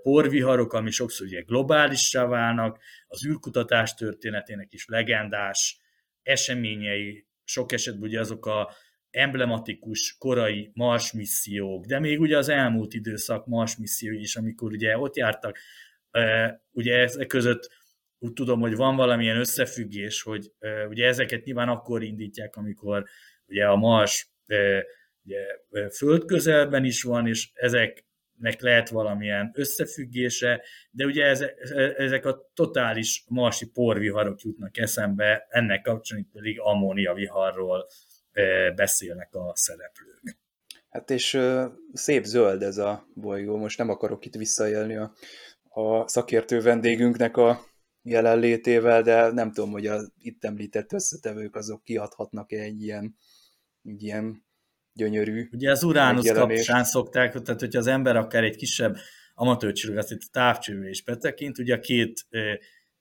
porviharok, ami sokszor ugye globálissá válnak, az űrkutatás történetének is legendás eseményei, sok esetben ugye azok a emblematikus korai Mars missziók, de még ugye az elmúlt időszak Mars missziói is, amikor ugye ott jártak, ugye ezek között úgy tudom, hogy van valamilyen összefüggés, hogy ugye ezeket nyilván akkor indítják, amikor ugye a Mars ugye, föld közelben is van, és ezeknek lehet valamilyen összefüggése, de ugye ezek a totális marsi porviharok jutnak eszembe, ennek kapcsolatban pedig ammónia viharról beszélnek a szereplők. Hát és szép zöld ez a bolygó, most nem akarok itt visszaélni a, a szakértő vendégünknek a jelenlétével, de nem tudom, hogy az itt említett összetevők azok kiadhatnak-e egy ilyen, egy ilyen gyönyörű Ugye az Uránusz kapcsán szokták, tehát hogyha az ember akár egy kisebb amatőrcsillagászat távcsővé is betekint, ugye a két,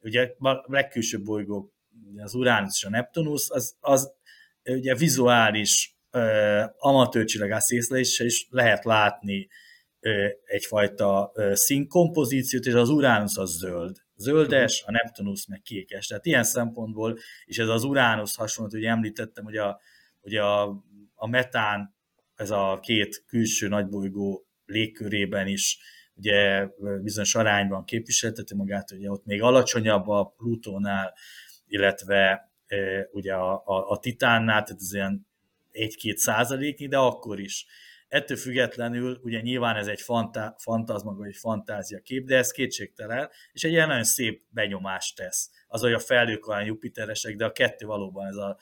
ugye a legkülsőbb bolygók, az Uránusz és a Neptunus, az, az ugye vizuális amatőrcsillagász észleléssel is lehet látni egyfajta színkompozíciót, és az Uránusz az zöld zöldes, a Neptunus meg kékes. Tehát ilyen szempontból, és ez az Uránusz hasonló, hogy említettem, hogy a, hogy a, a metán ez a két külső nagybolygó légkörében is ugye bizonyos arányban képviselteti magát, ugye ott még alacsonyabb a Plutónál, illetve ugye a, a, a Titánnál, tehát ez ilyen 1-2 százaléknyi, de akkor is. Ettől függetlenül ugye nyilván ez egy fanta, fantazma, vagy egy fantázia kép, de ez kétségtelen, és egy ilyen nagyon szép benyomást tesz. Az, hogy a felők olyan jupiteresek, de a kettő valóban ez a,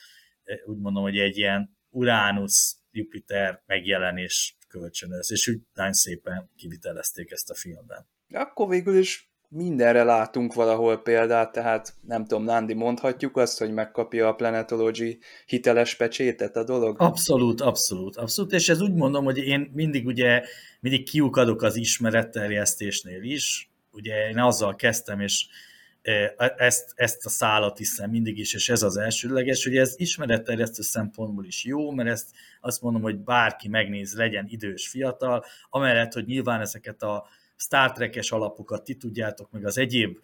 úgy mondom, hogy egy ilyen Uranus-Jupiter megjelenés kölcsönöz, és úgy nagyon szépen kivitelezték ezt a filmben. Akkor végül is mindenre látunk valahol példát, tehát nem tudom, Nandi, mondhatjuk azt, hogy megkapja a Planetology hiteles pecsétet a dolog? Abszolút, abszolút, abszolút, és ez úgy mondom, hogy én mindig ugye, mindig kiukadok az ismeretterjesztésnél is, ugye én azzal kezdtem, és e, ezt, ezt a szálat hiszem mindig is, és ez az elsődleges, hogy ez ismeretterjesztő szempontból is jó, mert ezt azt mondom, hogy bárki megnéz, legyen idős, fiatal, amellett, hogy nyilván ezeket a Star Trek-es alapokat ti tudjátok, meg az egyéb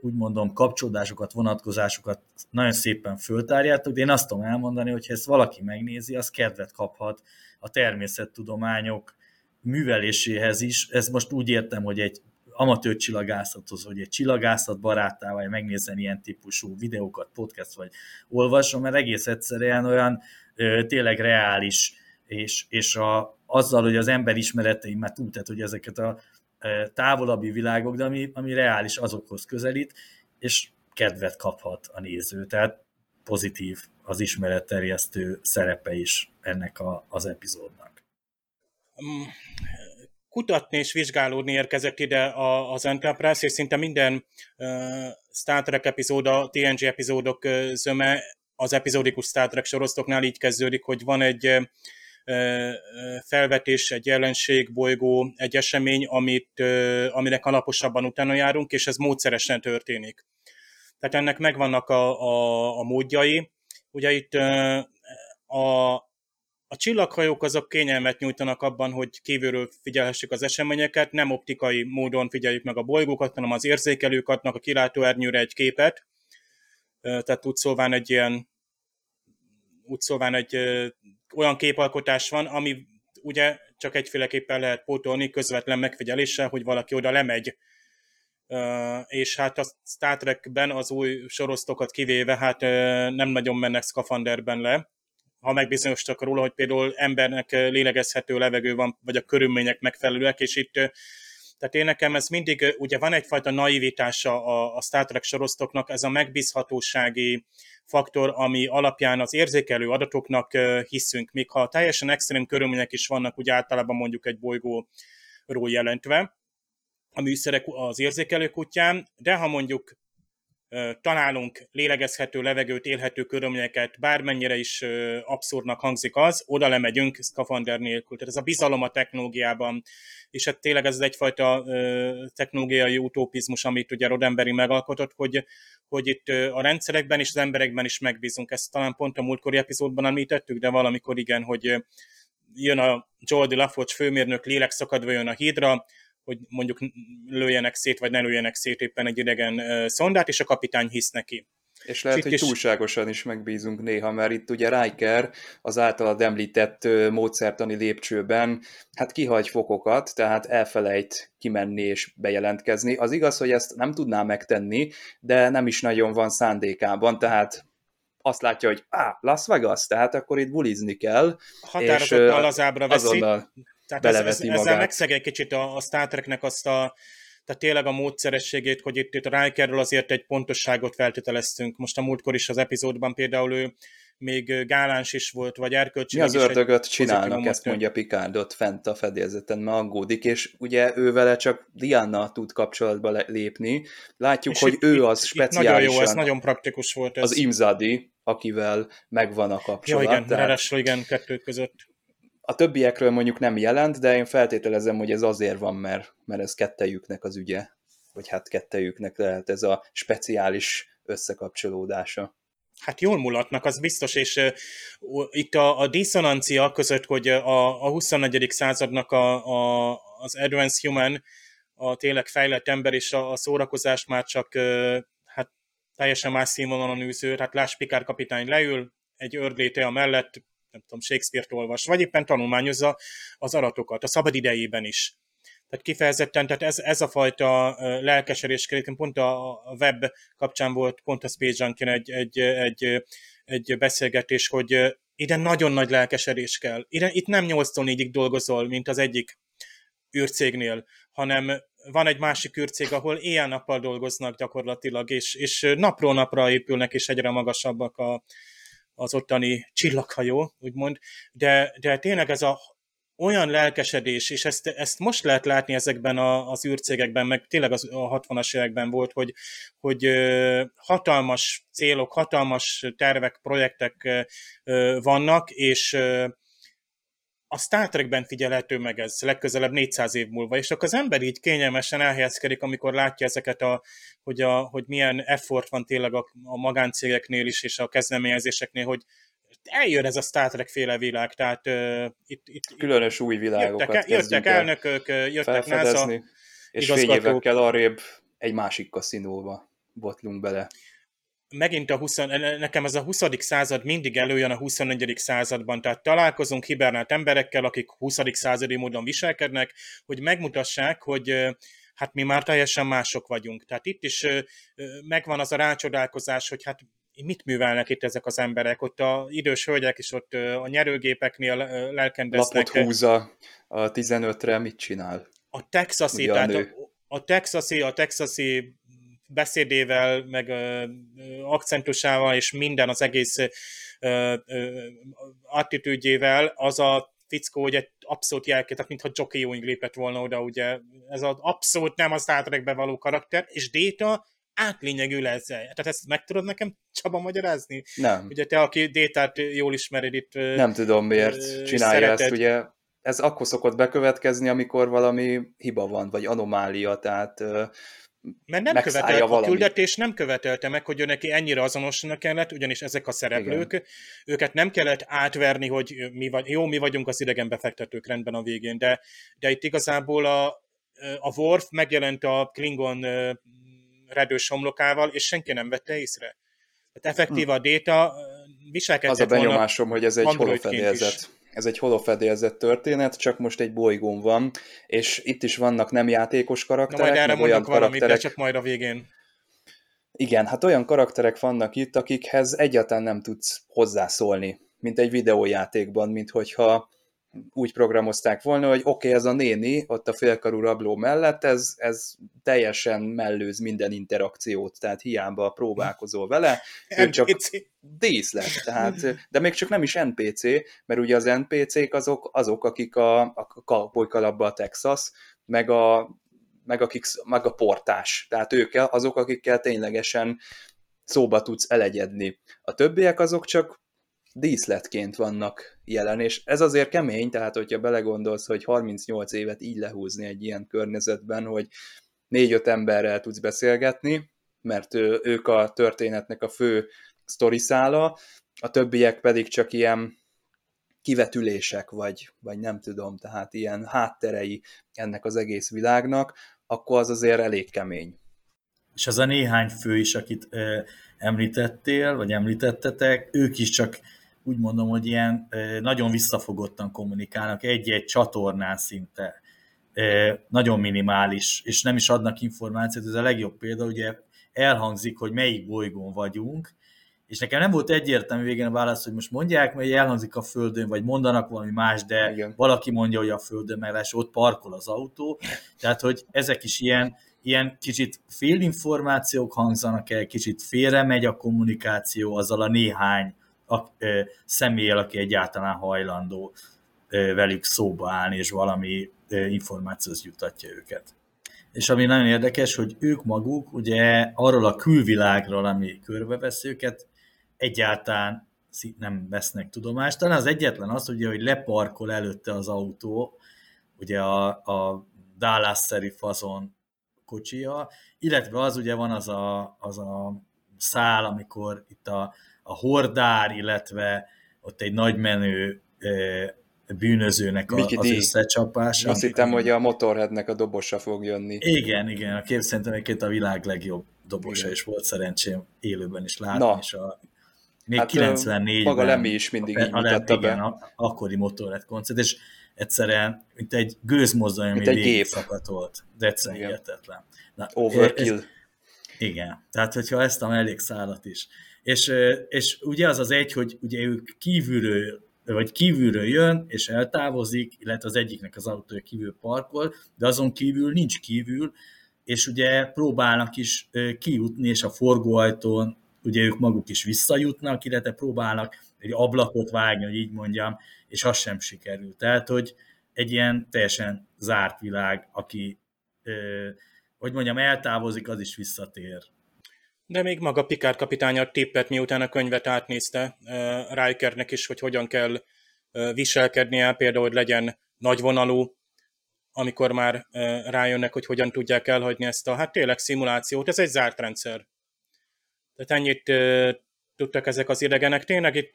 úgy mondom, kapcsolódásokat, vonatkozásokat nagyon szépen föltárjátok, de én azt tudom elmondani, hogy ha ezt valaki megnézi, az kedvet kaphat a természettudományok műveléséhez is. Ez most úgy értem, hogy egy amatőr csillagászathoz, hogy egy csillagászat barátával megnézzen ilyen típusú videókat, podcast vagy olvasom, mert egész egyszerűen olyan ö, tényleg reális, és, és a, azzal, hogy az ember ismereteim már túl, tehát hogy ezeket a távolabbi világok, de ami, ami reális azokhoz közelít, és kedvet kaphat a néző. Tehát pozitív az ismeretterjesztő szerepe is ennek a, az epizódnak. Mm, kutatni és vizsgálódni érkezett ide az Enterprise, és szinte minden uh, Star Trek epizód, a TNG epizódok zöme az epizódikus Star Trek sorosztoknál így kezdődik, hogy van egy felvetés, egy jelenség, bolygó, egy esemény, amit, aminek alaposabban utána járunk, és ez módszeresen történik. Tehát ennek megvannak a, a, a módjai. Ugye itt a, a csillaghajók azok kényelmet nyújtanak abban, hogy kívülről figyelhessük az eseményeket, nem optikai módon figyeljük meg a bolygókat, hanem az érzékelők adnak a kilátóernyőre egy képet, tehát úgy szóván egy ilyen úgy szóván egy olyan képalkotás van, ami ugye csak egyféleképpen lehet pótolni közvetlen megfigyeléssel, hogy valaki oda lemegy. és hát a Star Trekben az új sorosztokat kivéve, hát nem nagyon mennek szkafanderben le, ha megbizonyosodtak róla, hogy például embernek lélegezhető levegő van, vagy a körülmények megfelelőek, és itt tehát én nekem ez mindig, ugye van egyfajta naivitása a, a Star Trek sorosztoknak, ez a megbízhatósági faktor, ami alapján az érzékelő adatoknak hiszünk, még ha teljesen extrém körülmények is vannak, ugye általában mondjuk egy bolygóról jelentve, a műszerek az érzékelő kutyán, de ha mondjuk találunk lélegezhető levegőt, élhető körülményeket, bármennyire is abszurdnak hangzik az, oda lemegyünk szkafander nélkül. Tehát ez a bizalom a technológiában, és hát tényleg ez egyfajta technológiai utópizmus, amit ugye Rodemberi megalkotott, hogy, hogy itt a rendszerekben és az emberekben is megbízunk. Ezt talán pont a múltkori epizódban említettük, de valamikor igen, hogy jön a Joldi Lafoch főmérnök lélekszakadva jön a hídra, hogy mondjuk lőjenek szét, vagy ne lőjenek szét éppen egy idegen szondát, és a kapitány hisz neki. És lehet, hogy is... túlságosan is megbízunk néha, mert itt ugye Riker az általad említett módszertani lépcsőben hát kihagy fokokat, tehát elfelejt kimenni és bejelentkezni. Az igaz, hogy ezt nem tudná megtenni, de nem is nagyon van szándékában, tehát azt látja, hogy á, Las Vegas, tehát akkor itt bulizni kell. Határozottan lazábra veszi. Azonnal tehát ez, ez, ezzel megszeg egy kicsit a, a Star Treknek azt a, tehát tényleg a módszerességét, hogy itt, itt a Rikerről azért egy pontosságot feltételeztünk. Most a múltkor is az epizódban például ő még gáláns is volt, vagy erkölcsi. Mi az ördögöt csinálnak, ezt mondja Picardot fent a fedélzeten, mert aggódik, és ugye ő vele csak Diana tud kapcsolatba lépni. Látjuk, és hogy itt, ő az itt, speciálisan... Itt nagyon jó, ez nagyon praktikus volt. Ez. Az Imzadi, akivel megvan a kapcsolat. Ja, igen, tehát... igen, kettő között. A többiekről mondjuk nem jelent, de én feltételezem, hogy ez azért van, mert, mert ez kettejüknek az ügye, vagy hát kettejüknek lehet ez a speciális összekapcsolódása. Hát jól mulatnak, az biztos, és uh, itt a, a diszonancia között, hogy a, a 21. századnak a, a, az advanced human, a tényleg fejlett ember és a, a szórakozás már csak uh, hát teljesen más színvonalon űző, hát láss Pikár kapitány leül, egy ördléte a mellett, nem tudom, Shakespeare-t olvas, vagy éppen tanulmányozza az aratokat, a szabad idejében is. Tehát kifejezetten, tehát ez, ez a fajta lelkesedés, pont a web kapcsán volt, pont a Space Junkin egy, egy, egy, egy beszélgetés, hogy ide nagyon nagy lelkesedés kell. Ide, itt nem 8-tól 4-ig dolgozol, mint az egyik űrcégnél, hanem van egy másik űrcég, ahol éjjel-nappal dolgoznak gyakorlatilag, és, és napról napra épülnek, és egyre magasabbak a, az ottani csillaghajó, úgymond, de, de tényleg ez a olyan lelkesedés, és ezt, ezt most lehet látni ezekben a, az űrcégekben, meg tényleg az, a 60-as években volt, hogy, hogy hatalmas célok, hatalmas tervek, projektek vannak, és a Star Trekben figyelhető meg ez legközelebb 400 év múlva, és akkor az ember így kényelmesen elhelyezkedik, amikor látja ezeket, a, hogy, a, hogy milyen effort van tényleg a, a magáncégeknél is, és a kezdeményezéseknél, hogy eljön ez a Star Trek féle világ, tehát uh, itt, itt... Különös új világokat jöttek, jöttek elnökök, jöttek NASA és fél évekkel arrébb egy másik kaszinóba botlunk bele megint a 20, nekem ez a 20. század mindig előjön a 21. században, tehát találkozunk hibernált emberekkel, akik 20. századi módon viselkednek, hogy megmutassák, hogy hát mi már teljesen mások vagyunk. Tehát itt is megvan az a rácsodálkozás, hogy hát mit művelnek itt ezek az emberek? Ott a idős hölgyek is ott a nyerőgépeknél lelkendeznek. Lapot húzza a 15-re, mit csinál? A texasi, tehát a, a texasi, a texasi beszédével, meg ö, akcentusával, és minden az egész ö, ö, attitűdjével, az a fickó ugye abszolút jelkét, tehát mintha Jockey Ewing lépett volna oda, ugye ez az abszolút nem a Star Trekbe való karakter, és Data átlényegű ezzel. Tehát ezt meg tudod nekem Csaba magyarázni? Nem. Ugye te, aki Détát jól ismered itt. Nem tudom miért csinálja szereted. ezt, ugye ez akkor szokott bekövetkezni, amikor valami hiba van, vagy anomália, tehát mert nem követelt, a küldetés nem követelte meg, hogy ő neki ennyire azonosnak kellett, ugyanis ezek a szereplők, Igen. őket nem kellett átverni, hogy mi vagy, jó, mi vagyunk az idegen befektetők rendben a végén, de, de itt igazából a, a Worf megjelent a Klingon redős homlokával, és senki nem vette észre. Tehát effektív hm. a Data viselkedett Az a benyomásom, hogy ez egy holofedélzet ez egy holofedélzett történet, csak most egy bolygón van, és itt is vannak nem játékos karakterek, Na majd erre olyan karakterek... Valamit, csak majd a végén. Igen, hát olyan karakterek vannak itt, akikhez egyáltalán nem tudsz hozzászólni, mint egy videójátékban, mint hogyha úgy programozták volna, hogy oké, okay, ez a néni ott a félkarú rabló mellett, ez, ez teljesen mellőz minden interakciót, tehát hiába próbálkozol vele, ő csak díszlet, tehát, de még csak nem is NPC, mert ugye az NPC-k azok, azok akik a, a kalapba a Texas, meg a, meg, akik, meg a portás, tehát ők azok, akikkel ténylegesen szóba tudsz elegyedni. A többiek azok csak díszletként vannak jelen, és ez azért kemény, tehát hogyha belegondolsz, hogy 38 évet így lehúzni egy ilyen környezetben, hogy négy-öt emberrel tudsz beszélgetni, mert ő, ők a történetnek a fő sztoriszála, a többiek pedig csak ilyen kivetülések, vagy, vagy nem tudom, tehát ilyen hátterei ennek az egész világnak, akkor az azért elég kemény. És az a néhány fő is, akit ö, említettél, vagy említettetek, ők is csak úgy mondom, hogy ilyen nagyon visszafogottan kommunikálnak, egy-egy csatornán szinte, nagyon minimális, és nem is adnak információt, ez a legjobb példa, ugye elhangzik, hogy melyik bolygón vagyunk, és nekem nem volt egyértelmű végén a válasz, hogy most mondják, hogy elhangzik a Földön, vagy mondanak valami más, de Igen. valaki mondja, hogy a Földön, mert ott parkol az autó. Tehát, hogy ezek is ilyen, ilyen kicsit félinformációk hangzanak el, kicsit félre megy a kommunikáció azzal a néhány a, ö, személyel, aki egyáltalán hajlandó ö, velük szóba állni, és valami ö, információhoz jutatja őket. És ami nagyon érdekes, hogy ők maguk ugye arról a külvilágról, ami körbevesz őket, egyáltalán nem vesznek tudomást. Talán az egyetlen az, ugye, hogy leparkol előtte az autó, ugye a, a Dallas-szeri fazon kocsia, illetve az ugye van az a, az a szál, amikor itt a a hordár, illetve ott egy nagy menő bűnözőnek a, az összecsapása. Azt hittem, hogy a Motorheadnek a dobosa fog jönni. Igen, igen, a kép szerintem egyébként a világ legjobb dobosa, igen. is volt szerencsém élőben is látni, Na. és a Még hát, 94 Maga Lemmy is mindig így mutatta be. Igen, a, akkori motorlett koncert, és egyszerűen, mint egy gőzmozdony, ami egy gép szakadt volt. De egyszerűen hihetetlen. Na, Overkill. Ez, igen, tehát hogyha ezt a mellékszálat is. És, és ugye az az egy, hogy ugye ők kívülről vagy kívülről jön, és eltávozik, illetve az egyiknek az autója kívül parkol, de azon kívül nincs kívül, és ugye próbálnak is kijutni, és a forgóajtón ugye ők maguk is visszajutnak, illetve próbálnak egy ablakot vágni, hogy így mondjam, és az sem sikerül. Tehát, hogy egy ilyen teljesen zárt világ, aki, hogy mondjam, eltávozik, az is visszatér. De még maga Picard kapitánya tippet, miután a könyvet átnézte Rikernek is, hogy hogyan kell viselkednie, például, hogy legyen nagyvonalú, amikor már rájönnek, hogy hogyan tudják elhagyni ezt a, hát tényleg szimulációt, ez egy zárt rendszer. Tehát ennyit tudtak ezek az idegenek. Tényleg itt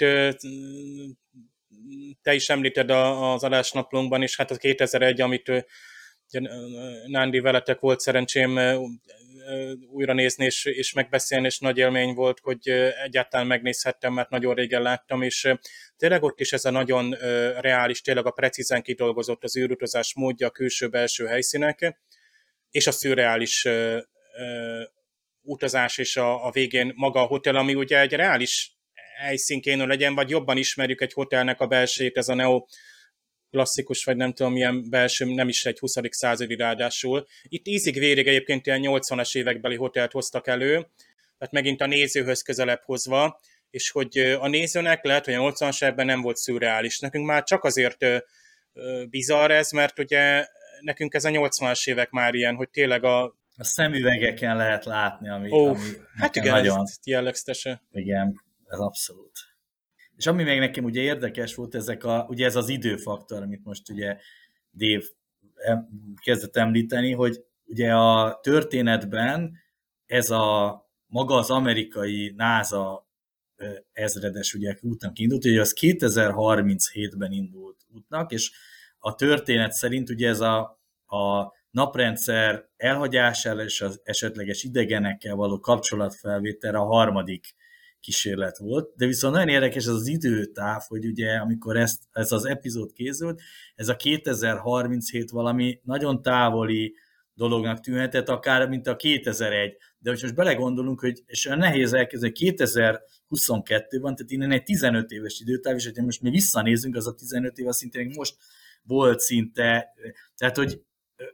te is említed az adásnaplónkban is, hát a 2001, amit Nándi veletek volt szerencsém újra nézni és, és megbeszélni, és nagy élmény volt, hogy egyáltalán megnézhettem, mert nagyon régen láttam, és tényleg ott is ez a nagyon reális, tényleg a precízen kidolgozott az űrutazás módja, a külső-belső helyszínek, és a szürreális utazás és a, a végén maga a hotel, ami ugye egy reális helyszín kéne legyen, vagy jobban ismerjük egy hotelnek a belsejét, ez a neo klasszikus, vagy nem tudom, milyen belső, nem is egy 20. századi ráadásul. Itt ízig vérig egyébként ilyen 80-as évekbeli hotelt hoztak elő, tehát megint a nézőhöz közelebb hozva, és hogy a nézőnek lehet, hogy a 80-as években nem volt szürreális. Nekünk már csak azért bizarr ez, mert ugye nekünk ez a 80-as évek már ilyen, hogy tényleg a a szemüvegeken lehet látni, ami, oh, ami hát igen, nagyon... jellegzetese. Igen, ez abszolút. És ami még nekem ugye érdekes volt, ezek a, ugye ez az időfaktor, amit most ugye Dave kezdett említeni, hogy ugye a történetben ez a maga az amerikai NASA ezredes ugye útnak indult, ugye az 2037-ben indult útnak, és a történet szerint ugye ez a, a naprendszer elhagyására és az esetleges idegenekkel való kapcsolatfelvételre a harmadik kísérlet volt, de viszont nagyon érdekes az az időtáv, hogy ugye amikor ezt, ez az epizód készült, ez a 2037 valami nagyon távoli dolognak tűnhetett, akár mint a 2001, de hogy most belegondolunk, hogy és olyan nehéz elkezdeni 2022-ban, tehát innen egy 15 éves időtáv, és hogyha most mi visszanézünk, az a 15 év, az szintén most volt szinte, tehát hogy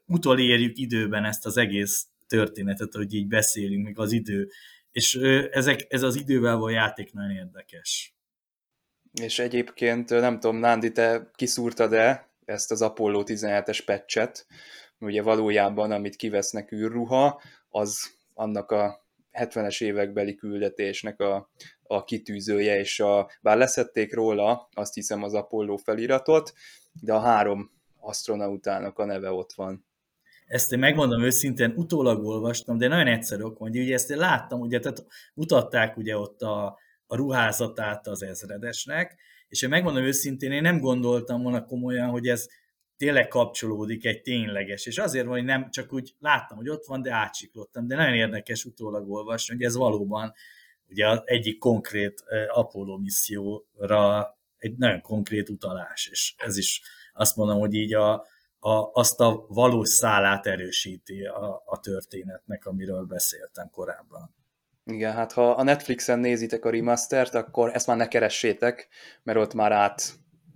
utolérjük időben ezt az egész történetet, hogy így beszélünk, meg az idő. És ezek, ez az idővel való játék nagyon érdekes. És egyébként, nem tudom, Nándi, te kiszúrtad-e ezt az Apollo 17-es patchet, ugye valójában, amit kivesznek űrruha, az annak a 70-es évekbeli küldetésnek a, a kitűzője, és a, bár leszették róla, azt hiszem az Apollo feliratot, de a három astronautának a neve ott van. Ezt én megmondom őszintén, utólag olvastam, de nagyon egyszerű ok van. Ugye ezt én láttam, ugye, tehát mutatták ugye ott a, a ruházatát az ezredesnek, és én megmondom őszintén, én nem gondoltam volna komolyan, hogy ez tényleg kapcsolódik egy tényleges, és azért van, hogy nem csak úgy láttam, hogy ott van, de átsiklottam, de nagyon érdekes utólag olvasni, hogy ez valóban ugye az egyik konkrét Apollo misszióra egy nagyon konkrét utalás, és ez is azt mondom, hogy így a, a, azt a valós szálát erősíti a, a történetnek, amiről beszéltem korábban. Igen, hát ha a Netflixen nézitek a remastert, akkor ezt már ne keressétek, mert ott már át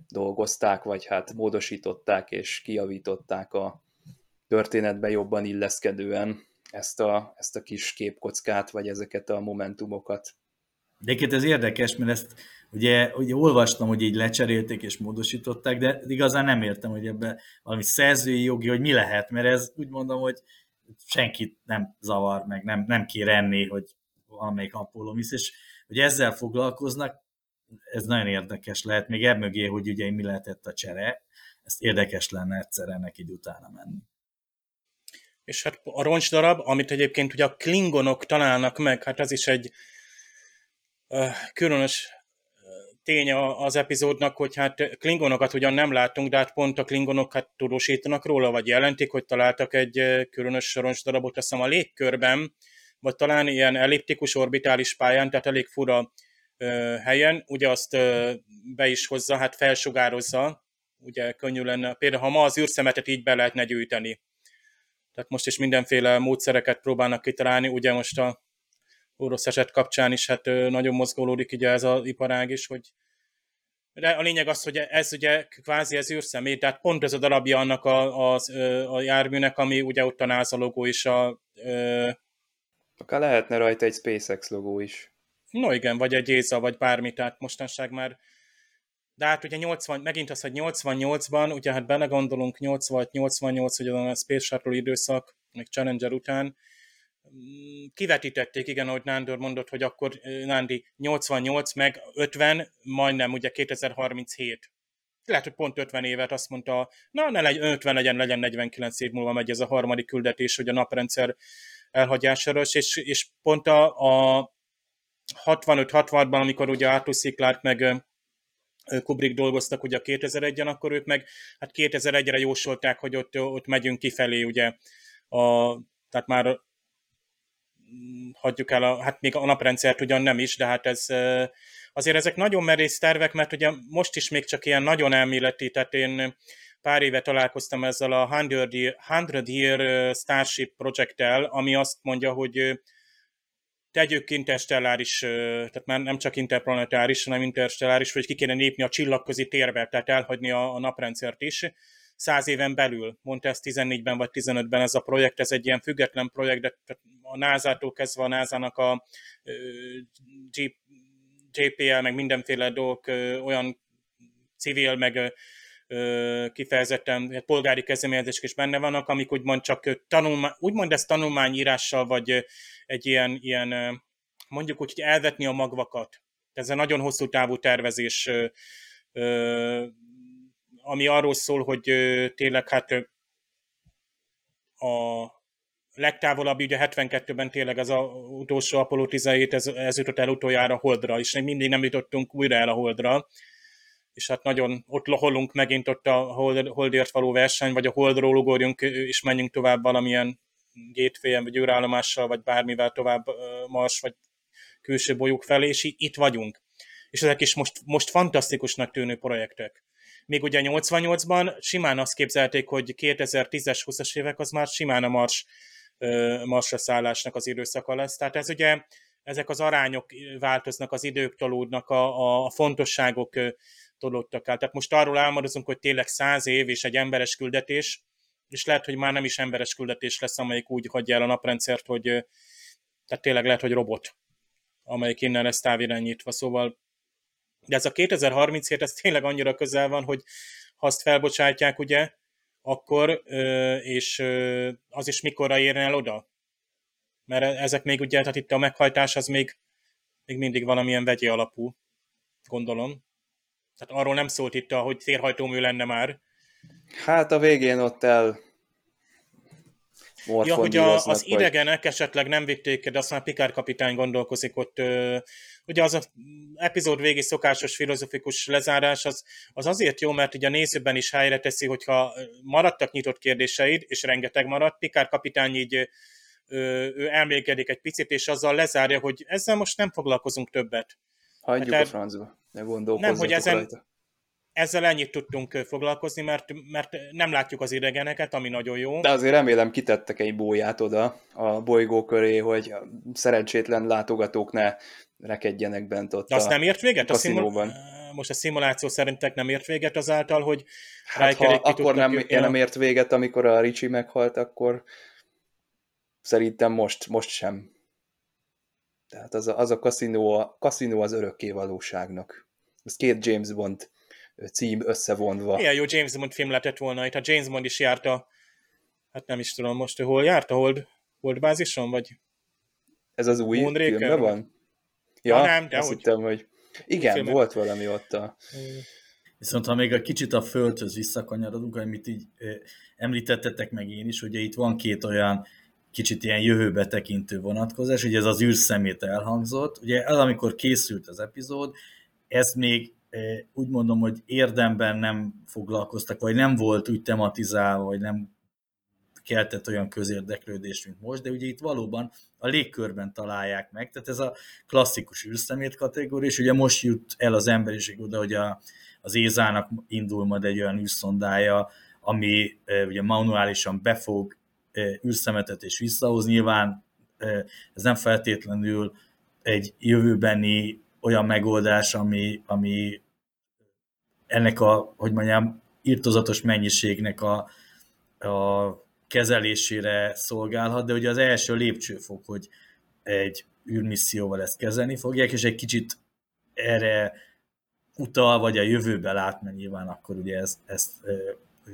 dolgozták, vagy hát módosították és kijavították a történetbe jobban illeszkedően ezt a, ezt a kis képkockát, vagy ezeket a momentumokat. De ez érdekes, mert ezt Ugye, ugye olvastam, hogy így lecserélték és módosították, de igazán nem értem, hogy ebben valami szerzői jogi, hogy mi lehet, mert ez úgy mondom, hogy senkit nem zavar, meg nem, nem kér enni, hogy valamelyik Apollo visz, és hogy ezzel foglalkoznak, ez nagyon érdekes lehet, még mögé, hogy ugye mi lehetett a csere, ezt érdekes lenne egyszer ennek így utána menni. És hát a roncsdarab, amit egyébként ugye a klingonok találnak meg, hát ez is egy uh, különös tény az epizódnak, hogy hát klingonokat ugyan nem látunk, de hát pont a klingonok hát tudósítanak róla, vagy jelentik, hogy találtak egy különös soros darabot, azt hiszem a légkörben, vagy talán ilyen elliptikus orbitális pályán, tehát elég fura helyen, ugye azt be is hozza, hát felsugározza, ugye könnyű lenne, például ha ma az űrszemetet így be lehetne gyűjteni. Tehát most is mindenféle módszereket próbálnak kitalálni, ugye most a orosz eset kapcsán is hát nagyon mozgolódik ugye ez az iparág is, hogy de a lényeg az, hogy ez ugye kvázi az űrszemély, tehát pont ez a darabja annak a, a, a járműnek, ami ugye ott a NASA logó is a... Ö... Akár lehetne rajta egy SpaceX logó is. No igen, vagy egy ESA, vagy bármi, tehát mostanság már de hát ugye 80, megint az, hogy 88-ban, ugye hát belegondolunk 86-88, hogy a Space Shuttle időszak, még Challenger után, kivetítették, igen, ahogy Nándor mondott, hogy akkor Nándi 88 meg 50, majdnem ugye 2037. Lehet, hogy pont 50 évet azt mondta, na ne legyen 50 legyen, legyen 49 év múlva megy ez a harmadik küldetés, hogy a naprendszer elhagyására, és, és pont a, a 65-66-ban, amikor ugye Arthur C. Clarke meg Kubrick dolgoztak ugye 2001-en, akkor ők meg hát 2001-re jósolták, hogy ott, ott megyünk kifelé, ugye, a, tehát már hagyjuk el, a, hát még a naprendszert ugyan nem is, de hát ez azért ezek nagyon merész tervek, mert ugye most is még csak ilyen nagyon elméleti, tehát én pár éve találkoztam ezzel a 100 Year, 100 Year Starship projekttel, ami azt mondja, hogy tegyük interstelláris, tehát már nem csak interplanetáris, hanem interstelláris, hogy ki kéne népni a csillagközi térbe, tehát elhagyni a, a naprendszert is. Száz éven belül, mondta ezt 14-ben vagy 15-ben ez a projekt, ez egy ilyen független projekt, de a NASA-tól kezdve a NASA-nak a JPL, meg mindenféle dolgok olyan civil, meg kifejezetten hát polgári kezdeményezések is benne vannak, amik úgymond csak tanulmány, úgymond ez tanulmányírással, vagy egy ilyen, ilyen mondjuk úgy, hogy elvetni a magvakat. Ez egy nagyon hosszú távú tervezés, ami arról szól, hogy tényleg hát a legtávolabb, ugye 72-ben tényleg az a utolsó Apollo 17, ez, ez jutott el utoljára Holdra, és még mindig nem jutottunk újra el a Holdra, és hát nagyon ott loholunk megint ott a hold, Holdért való verseny, vagy a Holdról ugorjunk, és menjünk tovább valamilyen gateway vagy űrállomással, vagy bármivel tovább Mars, vagy külső bolyók felé, és itt vagyunk. És ezek is most, most fantasztikusnak tűnő projektek. Még ugye 88-ban simán azt képzelték, hogy 2010-es, 20-as évek az már simán a Mars, Marsra szállásnak az időszaka lesz. Tehát ez ugye, ezek az arányok változnak, az idők tolódnak, a, a fontosságok tolódtak el. Tehát most arról álmodozunk, hogy tényleg száz év és egy emberes küldetés, és lehet, hogy már nem is emberes küldetés lesz, amelyik úgy hagyja el a naprendszert, hogy tehát tényleg lehet, hogy robot, amelyik innen lesz távirányítva. Szóval de ez a 2037, ez tényleg annyira közel van, hogy ha azt felbocsátják, ugye, akkor, és az is mikorra érne el oda? Mert ezek még ugye, tehát itt a meghajtás az még, még mindig valamilyen vegyi alapú, gondolom. Tehát arról nem szólt itt, hogy térhajtómű lenne már. Hát a végén ott el Ja, hogy a, az vagy... idegenek esetleg nem vitték, de azt már Pikár kapitány gondolkozik ott. Ö, ugye az a epizód végi szokásos filozofikus lezárás az, az azért jó, mert ugye a nézőben is helyre teszi, hogyha maradtak nyitott kérdéseid, és rengeteg maradt, Pikár kapitány így ő elmégedik egy picit, és azzal lezárja, hogy ezzel most nem foglalkozunk többet. Hagyjuk hát, a francba, ne Nem, hogy ezen, rajta. Ezzel ennyit tudtunk foglalkozni, mert, mert nem látjuk az idegeneket, ami nagyon jó. De azért remélem kitettek egy bóját oda a bolygó köré, hogy szerencsétlen látogatók ne rekedjenek bent ott De azt a nem ért véget? A szimul... Most a szimuláció szerintek nem ért véget azáltal, hogy hát, ha akkor nem, nem ért véget, amikor a Ricsi meghalt, akkor szerintem most, most sem. Tehát az a, az a kaszinó, a kaszinó az örökké valóságnak. Ez két James Bond cím összevonva. Milyen jó James Bond film lehetett volna, itt a James Bond is járt a, hát nem is tudom most, hol járt a Hold, Hold bázison, vagy? Ez az új Moonraker, filmben van? Ja, ha nem, de azt hogy... hittem, hogy igen, Filmet. volt valami ott a... Viszont ha még egy kicsit a földhöz visszakanyarodunk, amit így említettetek meg én is, ugye itt van két olyan kicsit ilyen jövőbe tekintő vonatkozás, ugye ez az űrszemét elhangzott, ugye ez amikor készült az epizód, ez még úgy mondom, hogy érdemben nem foglalkoztak, vagy nem volt úgy tematizálva, vagy nem keltett olyan közérdeklődést, mint most, de ugye itt valóban a légkörben találják meg, tehát ez a klasszikus űrszemét kategória, és ugye most jut el az emberiség oda, hogy a, az Ézának indul majd egy olyan űrszondája, ami ugye manuálisan befog e, űrszemetet és visszahoz. Nyilván ez nem feltétlenül egy jövőbeni olyan megoldás, ami, ami ennek a, hogy mondjam, írtozatos mennyiségnek a, a kezelésére szolgálhat, de ugye az első lépcsőfok, hogy egy űrmisszióval ezt kezelni fogják, és egy kicsit erre utal, vagy a jövőbe lát, mert nyilván akkor ugye ezt, ezt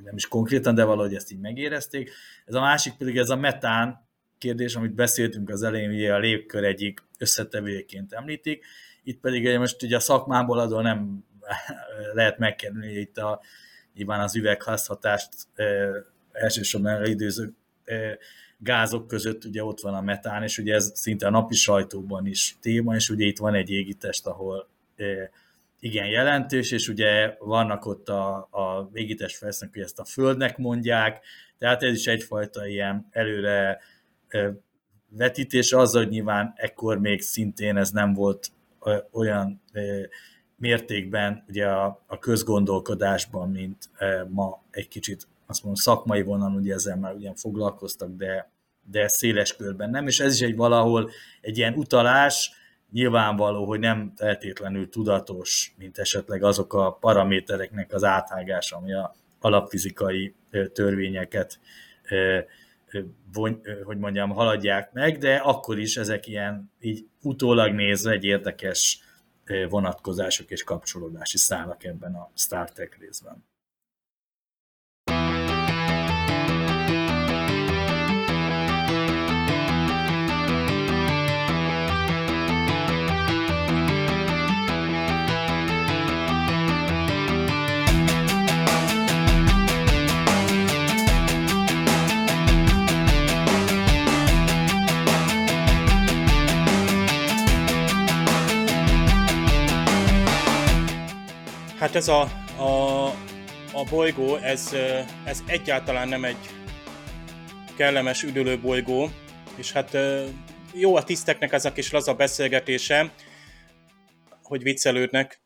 nem is konkrétan, de valahogy ezt így megérezték. Ez a másik pedig ez a metán kérdés, amit beszéltünk az elején, ugye a légkör egyik összetevőjeként említik, itt pedig most ugye a szakmából adó nem lehet megkerülni itt a, nyilván az üvegházhatást e, elsősorban időző gázok között ugye ott van a metán, és ugye ez szinte a napi sajtóban is téma, és ugye itt van egy égitest, ahol e, igen jelentős, és ugye vannak ott a, a égitest felszínek, hogy ezt a Földnek mondják, tehát ez is egyfajta ilyen előre vetítés, azzal, hogy nyilván ekkor még szintén ez nem volt olyan mértékben ugye a, a közgondolkodásban, mint ma egy kicsit azt mondom szakmai vonalon ugye ezzel már ugyan foglalkoztak, de, de széles körben nem, és ez is egy valahol egy ilyen utalás, nyilvánvaló, hogy nem feltétlenül tudatos, mint esetleg azok a paramétereknek az áthágása, ami a alapfizikai törvényeket hogy mondjam, haladják meg, de akkor is ezek ilyen így utólag nézve egy érdekes vonatkozások és kapcsolódási szálak ebben a Star Trek részben. Hát ez a, a, a bolygó, ez, ez egyáltalán nem egy kellemes üdülő bolygó, és hát jó a tiszteknek ez a kis laza beszélgetése, hogy viccelődnek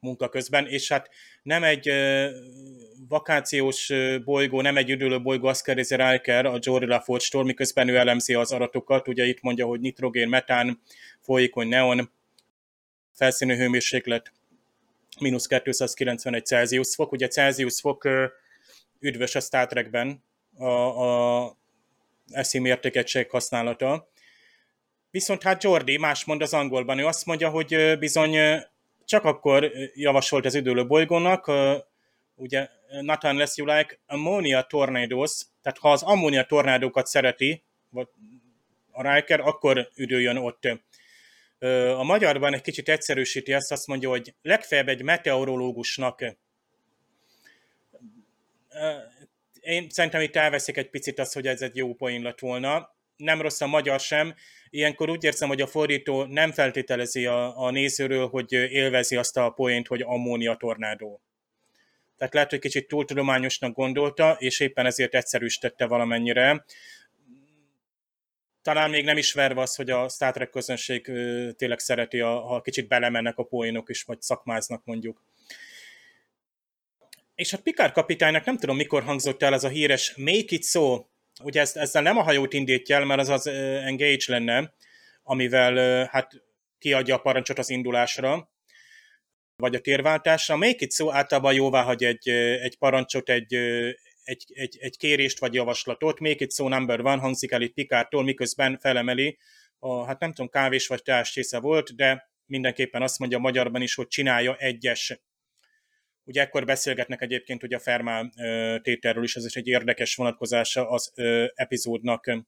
munka közben, és hát nem egy vakációs bolygó, nem egy üdülő bolygó, azt kérdezi Riker a Jory LaForge-tól, miközben ő elemzi az adatokat, ugye itt mondja, hogy nitrogén, metán, folyékony neon, felszínű hőmérséklet mínusz 291 Celsius fok. Ugye Celsius fok üdvös a Star Trekben a, a eszi mértékegység használata. Viszont hát Jordi más mond az angolban. Ő azt mondja, hogy bizony csak akkor javasolt az üdülő bolygónak, ugye not unless you like ammonia tornadoes, tehát ha az ammónia tornádókat szereti, vagy a Riker, akkor üdüljön ott. A magyarban egy kicsit egyszerűsíti ezt, azt mondja, hogy legfeljebb egy meteorológusnak én szerintem itt elveszik egy picit azt, hogy ez egy jó poén lett volna. Nem rossz a magyar sem. Ilyenkor úgy érzem, hogy a fordító nem feltételezi a, a nézőről, hogy élvezi azt a poént, hogy ammónia tornádó. Tehát lehet, hogy kicsit túltudományosnak gondolta, és éppen ezért egyszerűsítette valamennyire talán még nem ismerve az, hogy a Star Trek közönség tényleg szereti, ha kicsit belemennek a poénok is, vagy szakmáznak mondjuk. És hát Picard kapitánynak nem tudom, mikor hangzott el ez a híres Make it so. Ugye ezt, ezzel nem a hajót indítja el, mert az az Engage lenne, amivel hát kiadja a parancsot az indulásra, vagy a térváltásra. Make it so általában jóvá hagy egy, egy parancsot egy, egy, egy, egy kérést vagy javaslatot, még egy szó number van hangzik el itt Pikártól, miközben felemeli, a, hát nem tudom, kávés vagy teás csésze volt, de mindenképpen azt mondja magyarban is, hogy csinálja egyes. Ugye ekkor beszélgetnek egyébként ugye a Fermál tételről is, ez is egy érdekes vonatkozása az ö, epizódnak.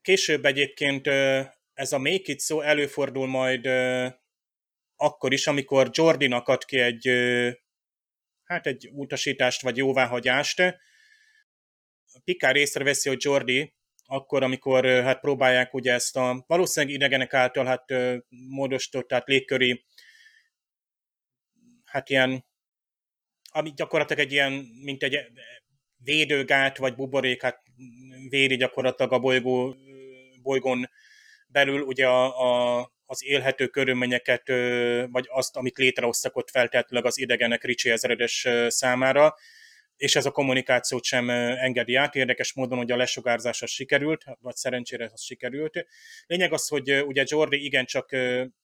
Később egyébként ö, ez a Make It szó előfordul majd ö, akkor is, amikor Jordinak ad ki egy hát egy utasítást vagy jóváhagyást. Pikár észreveszi, hogy Jordi akkor, amikor hát próbálják ugye ezt a valószínűleg idegenek által hát módosított, tehát légköri hát ilyen, ami gyakorlatilag egy ilyen, mint egy védőgát vagy buborékát védi gyakorlatilag a bolygó, bolygón belül ugye a, a, az élhető körülményeket, vagy azt, amit létrehoztak ott feltétlenül az idegenek Ricsi ezredes számára, és ez a kommunikációt sem engedi át. Érdekes módon, hogy a lesugárzás az sikerült, vagy szerencsére az sikerült. Lényeg az, hogy ugye Jordi igencsak,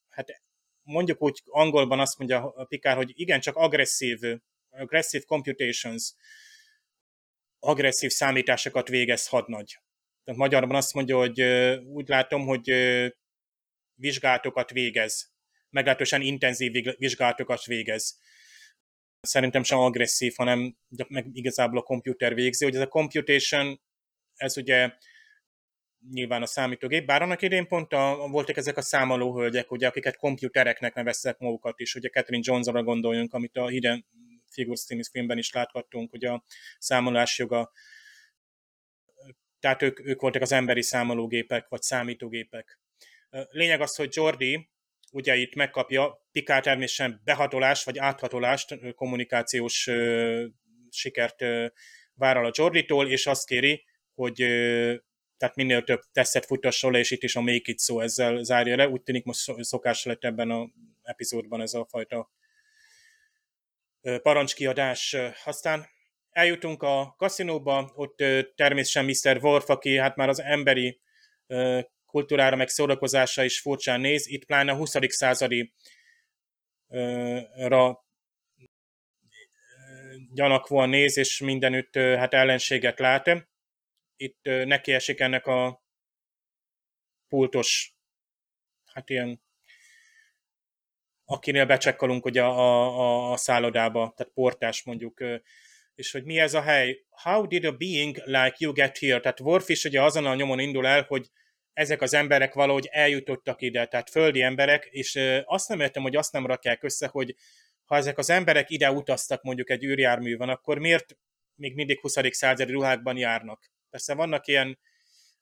hát mondjuk úgy angolban azt mondja a Pikár, hogy igencsak agresszív, aggressive computations, agresszív számításokat végez hadnagy. Tehát magyarban azt mondja, hogy úgy látom, hogy vizsgálatokat végez, meglehetősen intenzív vizsgálatokat végez. Szerintem sem agresszív, hanem meg igazából a komputer végzi, hogy ez a computation, ez ugye nyilván a számítógép, bár annak idén pont a, voltak ezek a számolóhölgyek, ugye, akiket komputereknek neveztek magukat is, ugye Catherine Johnsonra gondoljunk, amit a Hidden Figures című filmben is láthattunk, hogy a számolásjoga tehát ők, ők voltak az emberi számológépek, vagy számítógépek. Lényeg az, hogy Jordi ugye itt megkapja Pikár természetesen behatolást, vagy áthatolást, kommunikációs sikert vállal a Jorditól, és azt kéri, hogy tehát minél több tesztet futasson le, és itt is a Make It szó ezzel zárja le. Úgy tűnik most szokás lett ebben a epizódban ez a fajta parancskiadás. Aztán eljutunk a kaszinóba, ott természetesen Mr. Worf, aki hát már az emberi kultúrára meg szórakozása is furcsán néz, itt pláne a 20. századi ra gyanakvóan néz, és mindenütt hát ellenséget lát. Itt neki esik ennek a pultos, hát ilyen akinél becsekkolunk ugye a, a, a szállodába, tehát portás mondjuk, és hogy mi ez a hely. How did a being like you get here? Tehát Worf is ugye azon a nyomon indul el, hogy ezek az emberek valahogy eljutottak ide, tehát földi emberek, és azt nem értem, hogy azt nem rakják össze, hogy ha ezek az emberek ide utaztak mondjuk egy űrjárművön, akkor miért még mindig 20. századi ruhákban járnak? Persze vannak ilyen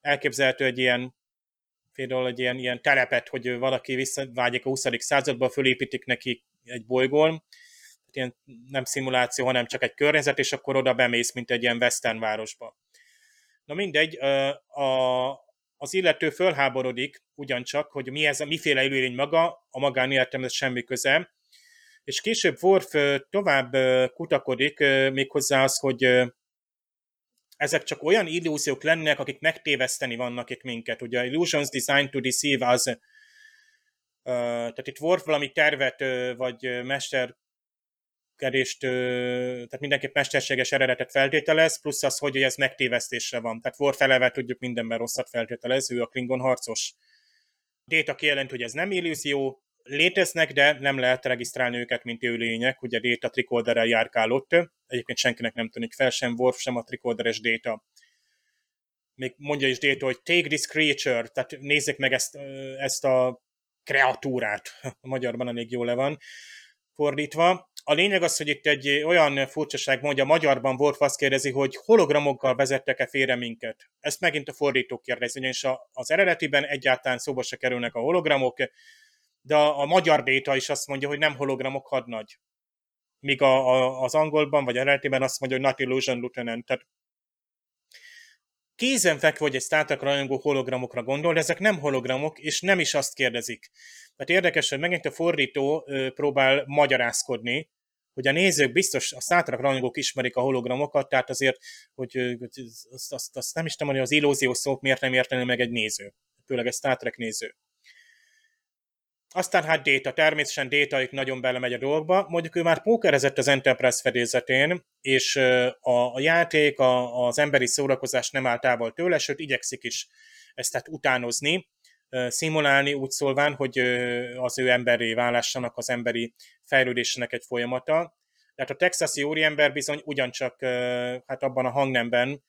elképzelhető egy ilyen például egy ilyen, ilyen telepet, hogy valaki visszavágyik a 20. századba, fölépítik neki egy bolygón, ilyen nem szimuláció, hanem csak egy környezet, és akkor oda bemész, mint egy ilyen western városba. Na mindegy, a, az illető fölháborodik ugyancsak, hogy mi ez, miféle élőlény maga, a magánéletemhez semmi köze, és később Worf tovább kutakodik, méghozzá az, hogy ezek csak olyan illúziók lennek, akik megtéveszteni vannak itt minket. Ugye illusions designed to deceive us. Tehát itt Worf valami tervet, vagy mester kedést, tehát mindenképp mesterséges eredetet feltételez, plusz az, hogy ez megtévesztésre van. Tehát Worf eleve tudjuk mindenben rosszat feltételez, ő a Klingon harcos. Data kijelent, hogy ez nem illúzió, léteznek, de nem lehet regisztrálni őket, mint élőlények. Ugye Data tricorderrel járkálott, egyébként senkinek nem tűnik fel, sem Worf, sem a tricorderes Data. Még mondja is Data, hogy take this creature, tehát nézzék meg ezt, ezt a kreatúrát. A magyarban elég jól le van fordítva. A lényeg az, hogy itt egy olyan furcsaság mondja, magyarban Worf azt kérdezi, hogy hologramokkal vezettek-e félre minket. Ezt megint a fordító kérdezi, ugyanis az eredetiben egyáltalán szóba se kerülnek a hologramok, de a, magyar déta is azt mondja, hogy nem hologramok hadnagy. Míg a, a, az angolban, vagy eredetiben azt mondja, hogy not illusion lieutenant. Tehát kézenfekvő, hogy egy Star Trek rajongó hologramokra gondol, de ezek nem hologramok, és nem is azt kérdezik. Tehát érdekes, hogy megint a fordító próbál magyarázkodni, hogy a nézők biztos, a Star Trek rajongók ismerik a hologramokat, tehát azért, hogy azt, azt, azt nem is tudom, hogy az illúzió szót miért nem érteni meg egy néző, főleg egy Star Trek néző. Aztán hát Data, természetesen Data itt nagyon belemegy a dolgba. Mondjuk ő már pókerezett az Enterprise fedélzetén, és a, a játék, a, az emberi szórakozás nem áll távol tőle, sőt igyekszik is ezt tehát utánozni, szimulálni úgy szólván, hogy az ő emberi válásának, az emberi fejlődésének egy folyamata. Tehát a texasi úriember bizony ugyancsak hát abban a hangnemben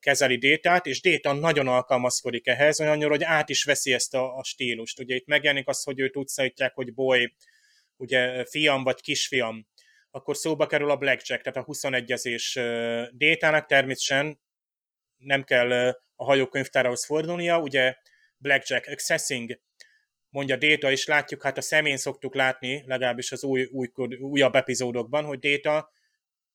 kezeli détát, és déta nagyon alkalmazkodik ehhez, olyannyira, hogy át is veszi ezt a, a stílust. Ugye itt megjelenik az, hogy őt úgy szállítják, hogy boy, ugye fiam vagy kisfiam, akkor szóba kerül a blackjack, tehát a 21-ezés détának természetesen nem kell a hajókönyvtárahoz fordulnia, ugye blackjack accessing, mondja Déta, és látjuk, hát a szemén szoktuk látni, legalábbis az új, új, újabb epizódokban, hogy Déta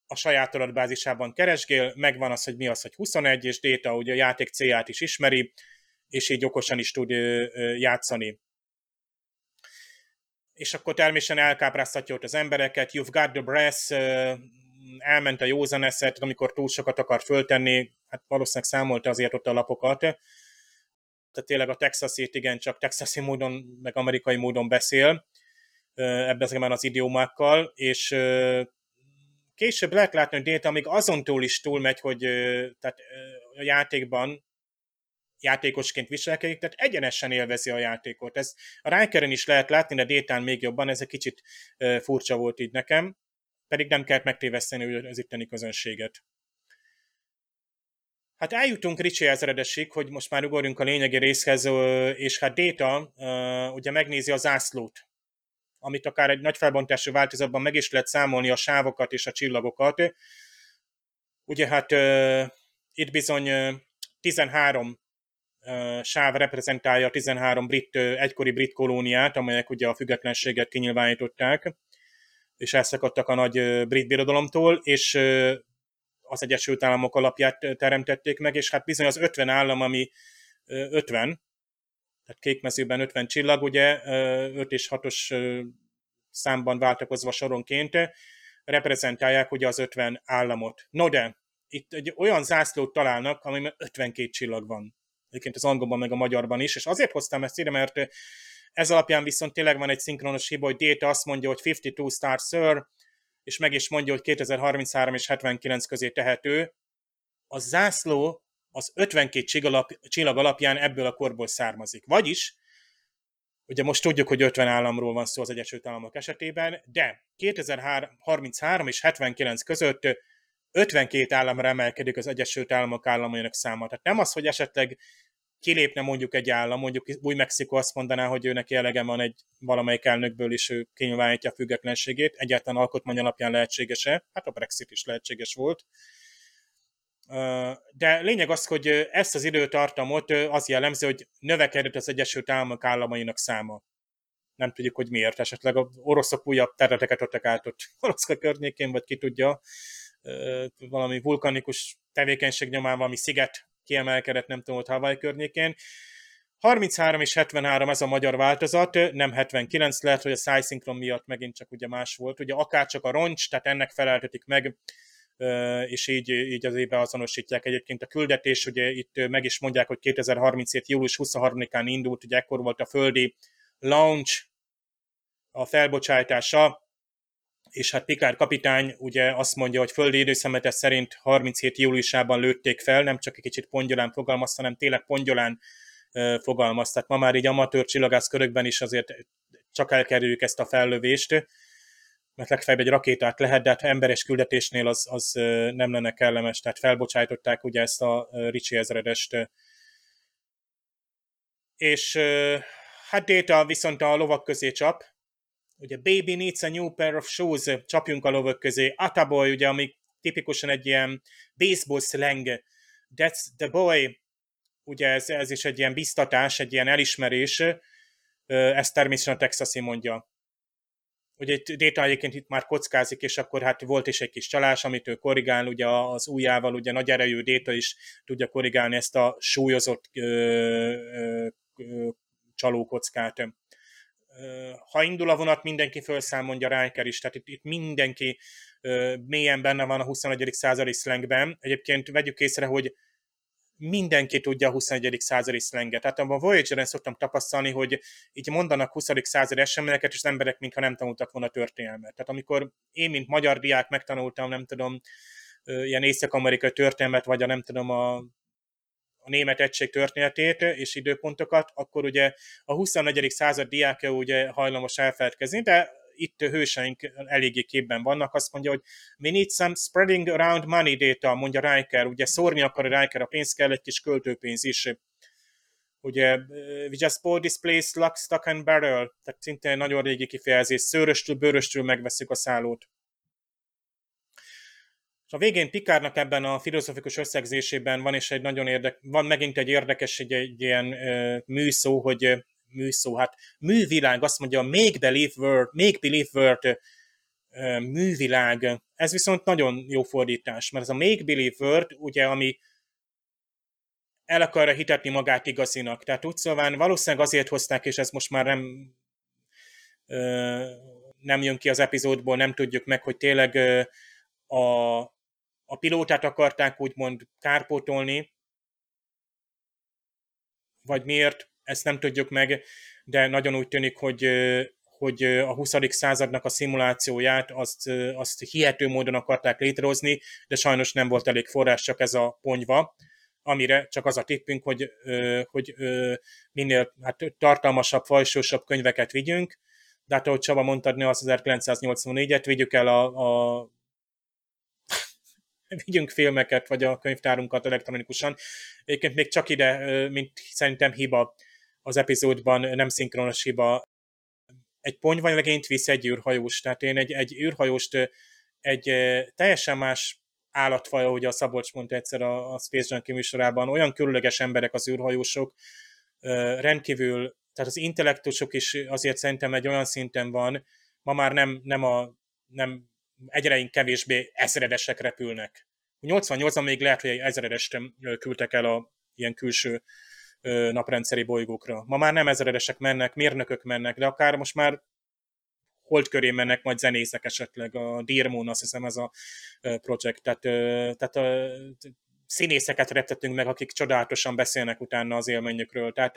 a saját adatbázisában keresgél, megvan az, hogy mi az, hogy 21, és Data ugye a játék célját is ismeri, és így okosan is tud játszani. És akkor természetesen elkápráztatja ott az embereket, you've got the brass, elment a józan eszet, amikor túl sokat akar föltenni, hát valószínűleg számolta azért ott a lapokat, tehát tényleg a Texasét igen, csak texasi módon, meg amerikai módon beszél ebben az idiomákkal, és később lehet látni, hogy Data még azon túl is túlmegy, hogy tehát a játékban játékosként viselkedik, tehát egyenesen élvezi a játékot. Ez a Rikeren is lehet látni, de Détán még jobban, ez egy kicsit furcsa volt így nekem, pedig nem kellett megtéveszteni az itteni közönséget. Hát eljutunk Ricsi ezredesig, hogy most már ugorjunk a lényegi részhez, és hát Data ugye megnézi a zászlót, amit akár egy nagy felbontású változatban meg is lehet számolni a sávokat és a csillagokat. Ugye hát itt bizony 13 sáv reprezentálja 13 brit, egykori brit kolóniát, amelyek ugye a függetlenséget kinyilvánították, és elszakadtak a nagy brit birodalomtól, és az Egyesült Államok alapját teremtették meg, és hát bizony az 50 állam, ami 50, tehát kékmezőben 50 csillag, ugye 5 és 6-os számban váltakozva soronként reprezentálják ugye az 50 államot. No de, itt egy olyan zászlót találnak, amiben 52 csillag van. Egyébként az angolban meg a magyarban is, és azért hoztam ezt ide, mert ez alapján viszont tényleg van egy szinkronos hiba, hogy Data azt mondja, hogy 52 star sir, és meg is mondja, hogy 2033 és 79 közé tehető. A zászló az 52 csillag alapján ebből a korból származik. Vagyis, ugye most tudjuk, hogy 50 államról van szó az Egyesült Államok esetében, de 2033 és 79 között 52 államra emelkedik az Egyesült Államok államainak száma. Tehát nem az, hogy esetleg kilépne mondjuk egy állam, mondjuk új Mexikó azt mondaná, hogy őnek elege van egy valamelyik elnökből is, ő kinyilvánítja a függetlenségét, egyáltalán alkotmány alapján lehetséges-e? Hát a Brexit is lehetséges volt. De lényeg az, hogy ezt az időtartamot az jellemző, hogy növekedett az Egyesült Államok államainak száma. Nem tudjuk, hogy miért. Esetleg az oroszok újabb területeket adtak át ott Oroszka környékén, vagy ki tudja, valami vulkanikus tevékenység nyomán valami sziget kiemelkedett, nem tudom, ott Hawaii környékén. 33 és 73 ez a magyar változat, nem 79, lehet, hogy a szájszinkron miatt megint csak ugye más volt. Ugye akár csak a roncs, tehát ennek feleltetik meg, és így, így az éve azonosítják. Egyébként a küldetés, ugye itt meg is mondják, hogy 2037. július 23-án indult, ugye ekkor volt a földi launch, a felbocsátása, és hát Pikár kapitány ugye azt mondja, hogy földi időszemete szerint 37 júliusában lőtték fel, nem csak egy kicsit pongyolán fogalmazta, hanem tényleg pongyolán fogalmaz. Tehát ma már így amatőr csillagász körökben is azért csak elkerüljük ezt a fellövést, mert legfeljebb egy rakétát lehet, de hát emberes küldetésnél az, az nem lenne kellemes, tehát felbocsájtották ugye ezt a Ricsi ezredest. És hát Déta viszont a lovak közé csap, ugye Baby needs a new pair of shoes, csapjunk a lovak közé, Ataboy, ugye, ami tipikusan egy ilyen baseball slang, that's the boy, ugye ez, ez is egy ilyen biztatás, egy ilyen elismerés, ezt természetesen a Texasi mondja. Ugye Data egyébként itt már kockázik, és akkor hát volt is egy kis csalás, amit ő korrigál, ugye az ujjával, ugye nagy erejű Data is tudja korrigálni ezt a súlyozott ö, ö, ö, csalókockát ha indul a vonat, mindenki felszáll, mondja Riker is, tehát itt, itt mindenki mélyen benne van a 21. századi szlengben. Egyébként vegyük észre, hogy mindenki tudja a 21. századi szlenget. Tehát a Voyager-en szoktam tapasztalni, hogy így mondanak 20. századi eseményeket, és az emberek mintha nem tanultak volna történelmet. Tehát amikor én, mint magyar diák megtanultam, nem tudom, ilyen észak-amerikai történelmet, vagy a nem tudom, a a német egység történetét és időpontokat, akkor ugye a 24. század diákja ugye hajlamos elfeledkezni, de itt hőseink eléggé képben vannak, azt mondja, hogy we need some spreading around money data, mondja Riker, ugye szórni akar a Riker a pénz, kell egy kis költőpénz is. Ugye, we just bought this place lock, stock and barrel, tehát szintén nagyon régi kifejezés, szőröstől, bőröstől megveszük a szállót a végén Pikárnak ebben a filozofikus összegzésében van is egy nagyon érdek, van megint egy érdekes egy, egy ilyen uh, műszó, hogy műszó, hát művilág azt mondja, make believe world, make believe world, művilág, ez viszont nagyon jó fordítás, mert ez a Make Believe World, ugye, ami el akarja hitetni magát igazinak. Tehát úgy szóval valószínűleg azért hozták, és ez most már nem, nem jön ki az epizódból, nem tudjuk meg, hogy tényleg a, a pilótát akarták úgymond kárpótolni, vagy miért, ezt nem tudjuk meg, de nagyon úgy tűnik, hogy, hogy a 20. századnak a szimulációját azt, azt hihető módon akarták létrehozni, de sajnos nem volt elég forrás, csak ez a ponyva, amire csak az a tippünk, hogy, hogy minél hát, tartalmasabb, fajsósabb könyveket vigyünk, de hát ahogy Csaba mondtad, ne az 1984-et, vigyük el a, a vigyünk filmeket, vagy a könyvtárunkat elektronikusan. Egyébként még csak ide, mint szerintem hiba az epizódban, nem szinkronos hiba, egy ponyvalegényt visz egy űrhajós. Tehát én egy, egy űrhajóst egy teljesen más állatfaj, ahogy a Szabolcs mondta egyszer a, a Space Junkie műsorában, olyan különleges emberek az űrhajósok, rendkívül, tehát az intellektusok is azért szerintem egy olyan szinten van, ma már nem, nem, a, nem egyre kevésbé ezredesek repülnek. 88-ban még lehet, hogy egy ezredest küldtek el a ilyen külső naprendszeri bolygókra. Ma már nem ezredesek mennek, mérnökök mennek, de akár most már hold köré mennek majd zenészek esetleg, a Dirmon, azt hiszem ez a projekt, tehát, tehát színészeket reptetünk meg, akik csodálatosan beszélnek utána az élményükről. Tehát,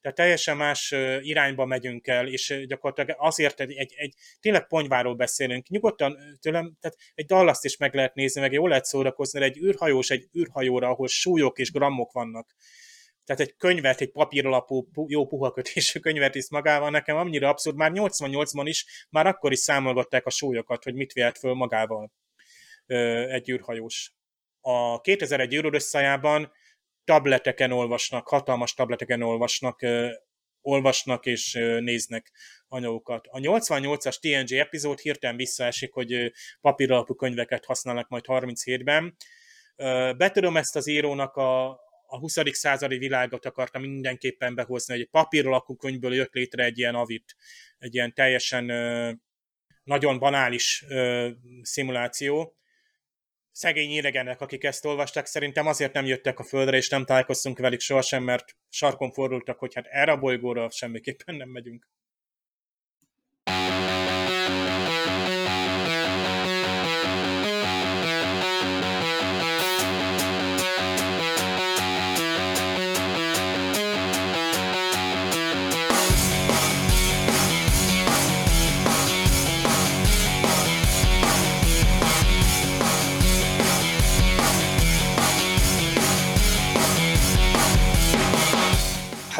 tehát teljesen más irányba megyünk el, és gyakorlatilag azért egy, egy, egy tényleg ponyváról beszélünk. Nyugodtan tőlem, tehát egy dallaszt is meg lehet nézni, meg jól lehet szórakozni, de egy űrhajós egy űrhajóra, ahol súlyok és grammok vannak tehát egy könyvet, egy papíralapú, jó puha kötésű könyvet is magával, nekem annyira abszurd, már 88-ban is, már akkor is számolgatták a súlyokat, hogy mit vihet föl magával egy űrhajós. A 2001 űrösszájában tableteken olvasnak, hatalmas tableteken olvasnak, olvasnak és néznek anyagokat. A 88-as TNG epizód hirtelen visszaesik, hogy papíralapú könyveket használnak majd 37-ben. Betudom ezt az írónak a, a 20. századi világot akarta mindenképpen behozni, hogy egy papír alakú könyvből jött létre egy ilyen avit, egy ilyen teljesen ö, nagyon banális ö, szimuláció. Szegény idegenek, akik ezt olvasták, szerintem azért nem jöttek a földre, és nem találkoztunk velük sohasem, mert sarkon fordultak, hogy hát erre a bolygóra semmiképpen nem megyünk.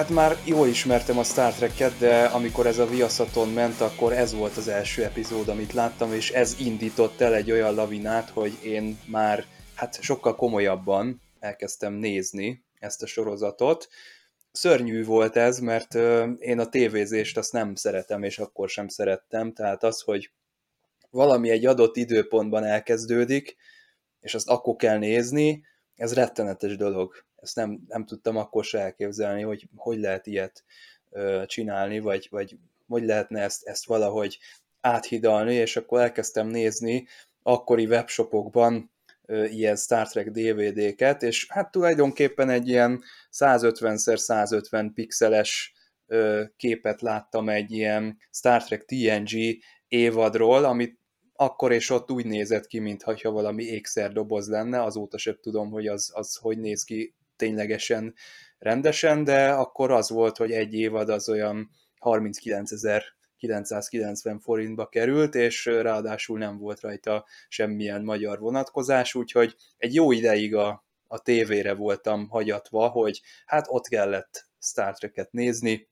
Hát már jól ismertem a Star Trek-et, de amikor ez a Viaszaton ment, akkor ez volt az első epizód, amit láttam, és ez indított el egy olyan lavinát, hogy én már hát sokkal komolyabban elkezdtem nézni ezt a sorozatot. Szörnyű volt ez, mert én a tévézést azt nem szeretem, és akkor sem szerettem, tehát az, hogy valami egy adott időpontban elkezdődik, és azt akkor kell nézni, ez rettenetes dolog ezt nem, nem tudtam akkor se elképzelni, hogy hogy lehet ilyet ö, csinálni, vagy, vagy hogy lehetne ezt, ezt valahogy áthidalni, és akkor elkezdtem nézni akkori webshopokban ö, ilyen Star Trek DVD-ket, és hát tulajdonképpen egy ilyen 150x150 pixeles ö, képet láttam egy ilyen Star Trek TNG évadról, amit akkor és ott úgy nézett ki, mintha valami ékszerdoboz lenne, azóta sem tudom, hogy az, az hogy néz ki ténylegesen rendesen, de akkor az volt, hogy egy évad az olyan 39.990 forintba került, és ráadásul nem volt rajta semmilyen magyar vonatkozás, úgyhogy egy jó ideig a, a tévére voltam hagyatva, hogy hát ott kellett Star Trek-et nézni,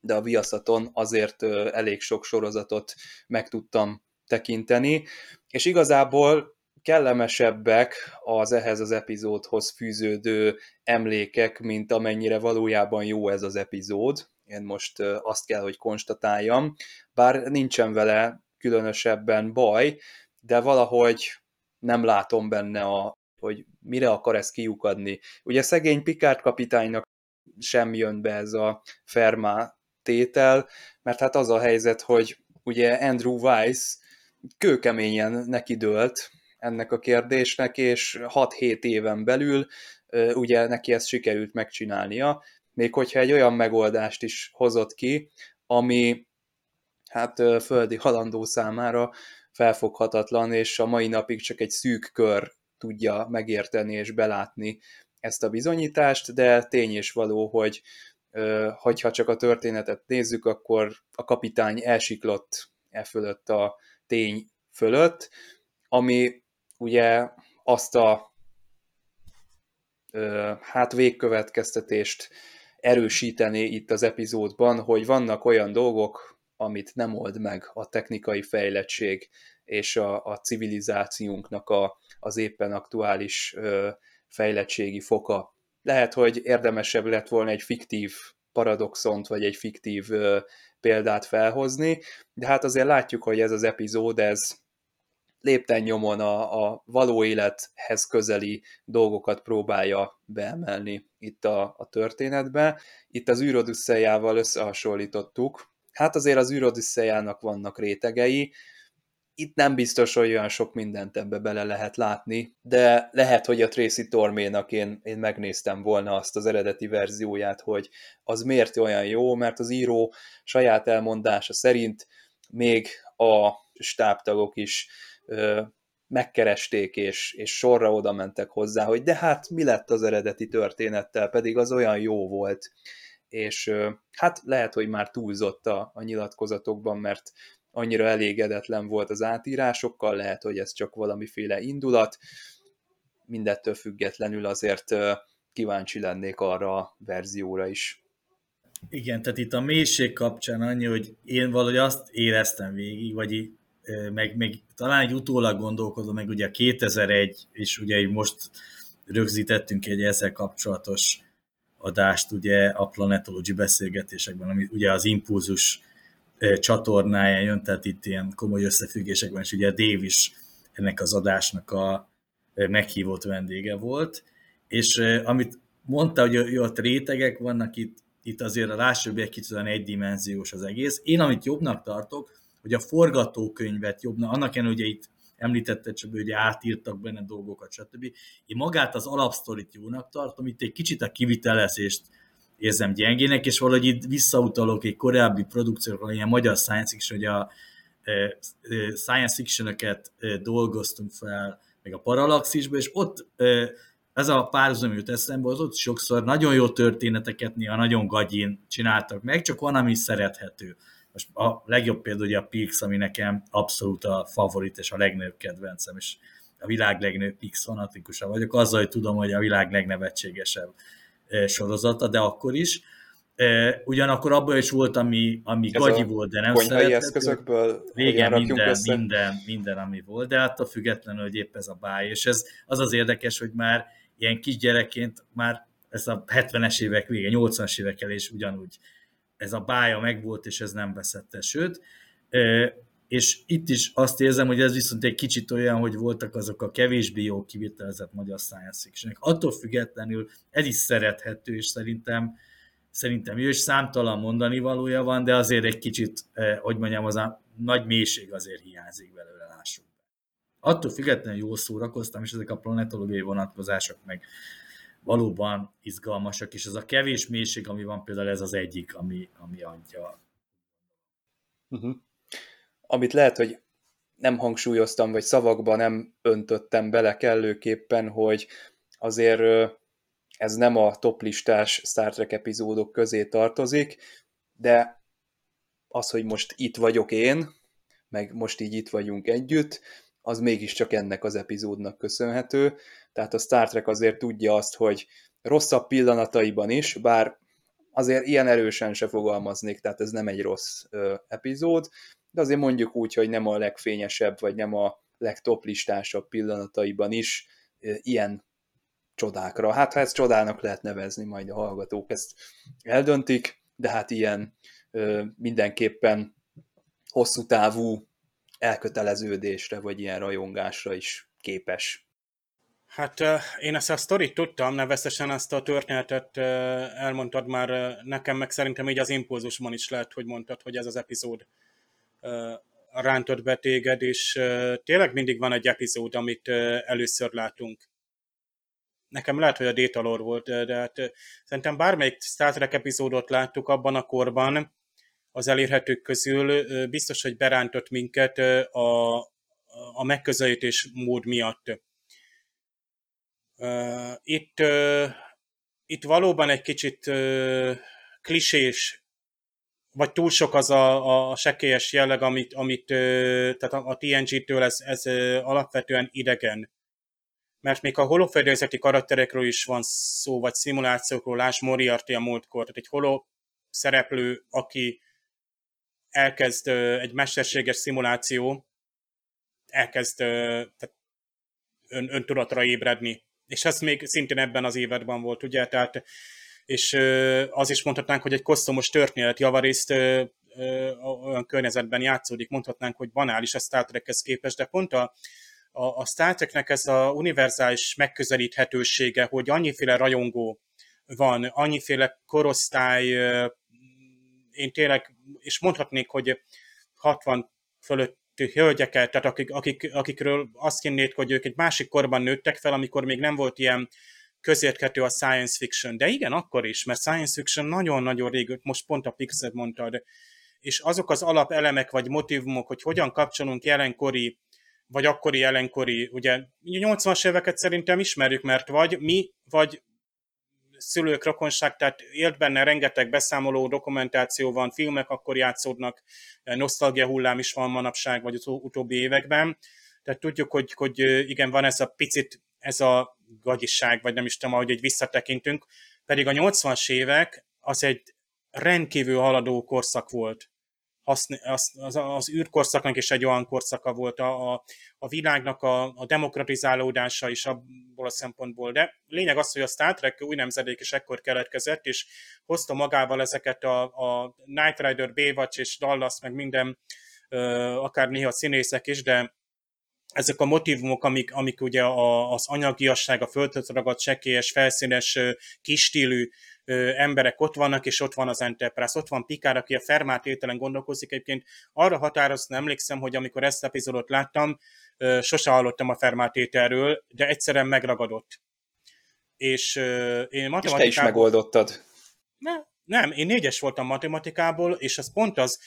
de a Viaszaton azért elég sok sorozatot meg tudtam tekinteni, és igazából kellemesebbek az ehhez az epizódhoz fűződő emlékek, mint amennyire valójában jó ez az epizód. Én most azt kell, hogy konstatáljam, bár nincsen vele különösebben baj, de valahogy nem látom benne, a, hogy mire akar ez kiukadni. Ugye szegény Picard kapitánynak sem jön be ez a Ferma tétel, mert hát az a helyzet, hogy ugye Andrew Weiss kőkeményen nekidőlt ennek a kérdésnek, és 6-7 éven belül ugye neki ezt sikerült megcsinálnia, még hogyha egy olyan megoldást is hozott ki, ami hát földi halandó számára felfoghatatlan, és a mai napig csak egy szűk kör tudja megérteni és belátni ezt a bizonyítást, de tény és való, hogy hogyha csak a történetet nézzük, akkor a kapitány elsiklott e fölött a tény fölött, ami ugye azt a hát végkövetkeztetést erősíteni itt az epizódban, hogy vannak olyan dolgok, amit nem old meg a technikai fejlettség és a, a civilizációnknak a, az éppen aktuális ö, fejlettségi foka. Lehet, hogy érdemesebb lett volna egy fiktív paradoxont, vagy egy fiktív ö, példát felhozni, de hát azért látjuk, hogy ez az epizód, ez lépten nyomon a, a való élethez közeli dolgokat próbálja beemelni itt a, a történetbe. Itt az űrodüsszeljával összehasonlítottuk. Hát azért az űrodüsszejának vannak rétegei, itt nem biztos, hogy olyan sok mindent ebbe bele lehet látni, de lehet, hogy a Tracy Torménak én, én megnéztem volna azt az eredeti verzióját, hogy az miért olyan jó, mert az író saját elmondása szerint még a stábtagok is megkeresték, és, és sorra oda mentek hozzá, hogy de hát mi lett az eredeti történettel, pedig az olyan jó volt. És hát lehet, hogy már túlzott a, a nyilatkozatokban, mert annyira elégedetlen volt az átírásokkal, lehet, hogy ez csak valamiféle indulat, mindettől függetlenül azért kíváncsi lennék arra a verzióra is. Igen, tehát itt a mélység kapcsán annyi, hogy én valahogy azt éreztem végig, vagy meg, meg talán egy utólag gondolkodom, meg ugye a 2001, és ugye most rögzítettünk egy ezzel kapcsolatos adást ugye a Planetology beszélgetésekben, ami ugye az impulzus csatornáján jön, tehát itt ilyen komoly összefüggésekben, és ugye Dave is ennek az adásnak a meghívott vendége volt, és amit mondta, hogy ott rétegek vannak itt, itt azért a lássuk egy kicsit olyan egydimenziós az egész. Én amit jobbnak tartok, hogy a forgatókönyvet jobbnak, annak ellenére, hogy itt említette csak, hogy átírtak benne dolgokat, stb. Én magát az alapsztorit jónak tartom, itt egy kicsit a kivitelezést érzem gyengének, és valahogy itt visszautalok egy korábbi produkciókra, ilyen magyar science fiction, hogy a e, e, science fiction e, dolgoztunk fel, meg a Parallaxisba, és ott ez a párhuzam jut eszembe, az ott sokszor nagyon jó történeteket néha nagyon gagyin csináltak meg, csak van, ami szerethető. Most a legjobb példa ugye a Pix, ami nekem abszolút a favorit és a legnagyobb kedvencem, és a világ legnagyobb Pix fanatikusa vagyok, azzal, hogy tudom, hogy a világ legnevetségesebb sorozata, de akkor is. Ugyanakkor abban is volt, ami, ami Ez gagyi volt, de nem szerethető. eszközökből Régen minden, össze. minden, minden, ami volt, de hát a függetlenül, hogy épp ez a báj. És ez az az érdekes, hogy már ilyen kisgyerekként már ez a 70-es évek vége, 80-as évek elé is ugyanúgy ez a bája megvolt, és ez nem veszette. Sőt, és itt is azt érzem, hogy ez viszont egy kicsit olyan, hogy voltak azok a kevésbé jó kivitelezett magyar science fiction Attól függetlenül ez is szerethető, és szerintem, szerintem jó, és számtalan mondani valója van, de azért egy kicsit, hogy mondjam, az a nagy mélység azért hiányzik belőle, lássuk. Attól függetlenül jól szórakoztam, és ezek a planetológiai vonatkozások meg valóban izgalmasak, és az a kevés mélység, ami van például ez az egyik, ami, ami adja. Uh-huh amit lehet, hogy nem hangsúlyoztam, vagy szavakba nem öntöttem bele kellőképpen, hogy azért ez nem a toplistás Star Trek epizódok közé tartozik, de az, hogy most itt vagyok én, meg most így itt vagyunk együtt, az mégiscsak ennek az epizódnak köszönhető. Tehát a Star Trek azért tudja azt, hogy rosszabb pillanataiban is, bár azért ilyen erősen se fogalmaznék, tehát ez nem egy rossz ö, epizód, de azért mondjuk úgy, hogy nem a legfényesebb, vagy nem a legtoplistásabb pillanataiban is ilyen csodákra. Hát ha ezt csodának lehet nevezni, majd a hallgatók ezt eldöntik, de hát ilyen mindenképpen hosszú távú elköteleződésre, vagy ilyen rajongásra is képes. Hát én ezt a sztorit tudtam, nevezesen ezt a történetet elmondtad már nekem, meg szerintem így az impulzusban is lehet, hogy mondtad, hogy ez az epizód rántott be téged, és tényleg mindig van egy epizód, amit először látunk. Nekem lehet, hogy a Datalor volt, de hát szerintem bármelyik Star Trek epizódot láttuk abban a korban, az elérhetők közül biztos, hogy berántott minket a, a megközelítés mód miatt. Itt, itt valóban egy kicsit klisés, vagy túl sok az a, a sekélyes jelleg, amit, amit tehát a, TNG-től ez, ez alapvetően idegen. Mert még a holofedélzeti karakterekről is van szó, vagy szimulációkról, Lás Moriarty a múltkor, tehát egy holo szereplő, aki elkezd egy mesterséges szimuláció, elkezd tehát ön, öntudatra ébredni. És ez még szintén ebben az évadban volt, ugye? Tehát, és az is mondhatnánk, hogy egy kosztomos történet javarészt olyan környezetben játszódik, mondhatnánk, hogy banális a Star Trekhez képest, de pont a, a, a Star Treknek ez a univerzális megközelíthetősége, hogy annyiféle rajongó van, annyiféle korosztály, én tényleg, és mondhatnék, hogy 60 fölött hölgyeket, tehát akik, akik, akikről azt hinnéd, hogy ők egy másik korban nőttek fel, amikor még nem volt ilyen közérthető a science fiction. De igen, akkor is, mert science fiction nagyon-nagyon rég, most pont a Pixar mondtad, és azok az alapelemek vagy motivumok, hogy hogyan kapcsolunk jelenkori vagy akkori jelenkori, ugye 80-as éveket szerintem ismerjük, mert vagy mi, vagy szülők, rokonság, tehát élt benne rengeteg beszámoló, dokumentáció van, filmek akkor játszódnak, nosztalgia hullám is van manapság, vagy az utóbbi években. Tehát tudjuk, hogy, hogy igen, van ez a picit, ez a gagyiság, vagy nem is tudom, ahogy egy visszatekintünk, pedig a 80-as évek az egy rendkívül haladó korszak volt az, az, az űrkorszaknak is egy olyan korszaka volt a, a, a világnak a, a demokratizálódása is abból a szempontból. De lényeg az, hogy a Star Trek új nemzedék is ekkor keletkezett, és hozta magával ezeket a, a Night Rider, Baywatch és Dallas, meg minden, akár néha színészek is, de ezek a motivumok, amik, amik ugye a, az anyagiasság, a földhöz ragadt sekélyes, felszínes, kistílű emberek ott vannak, és ott van az Enterprise, ott van Pikár, aki a Fermát ételen gondolkozik. Egyébként arra határoztam, emlékszem, hogy amikor ezt epizódot láttam, sose hallottam a Fermát ételről, de egyszerűen megragadott. És én matematikából... És te is megoldottad. Ne, nem, én négyes voltam matematikából, és az pont az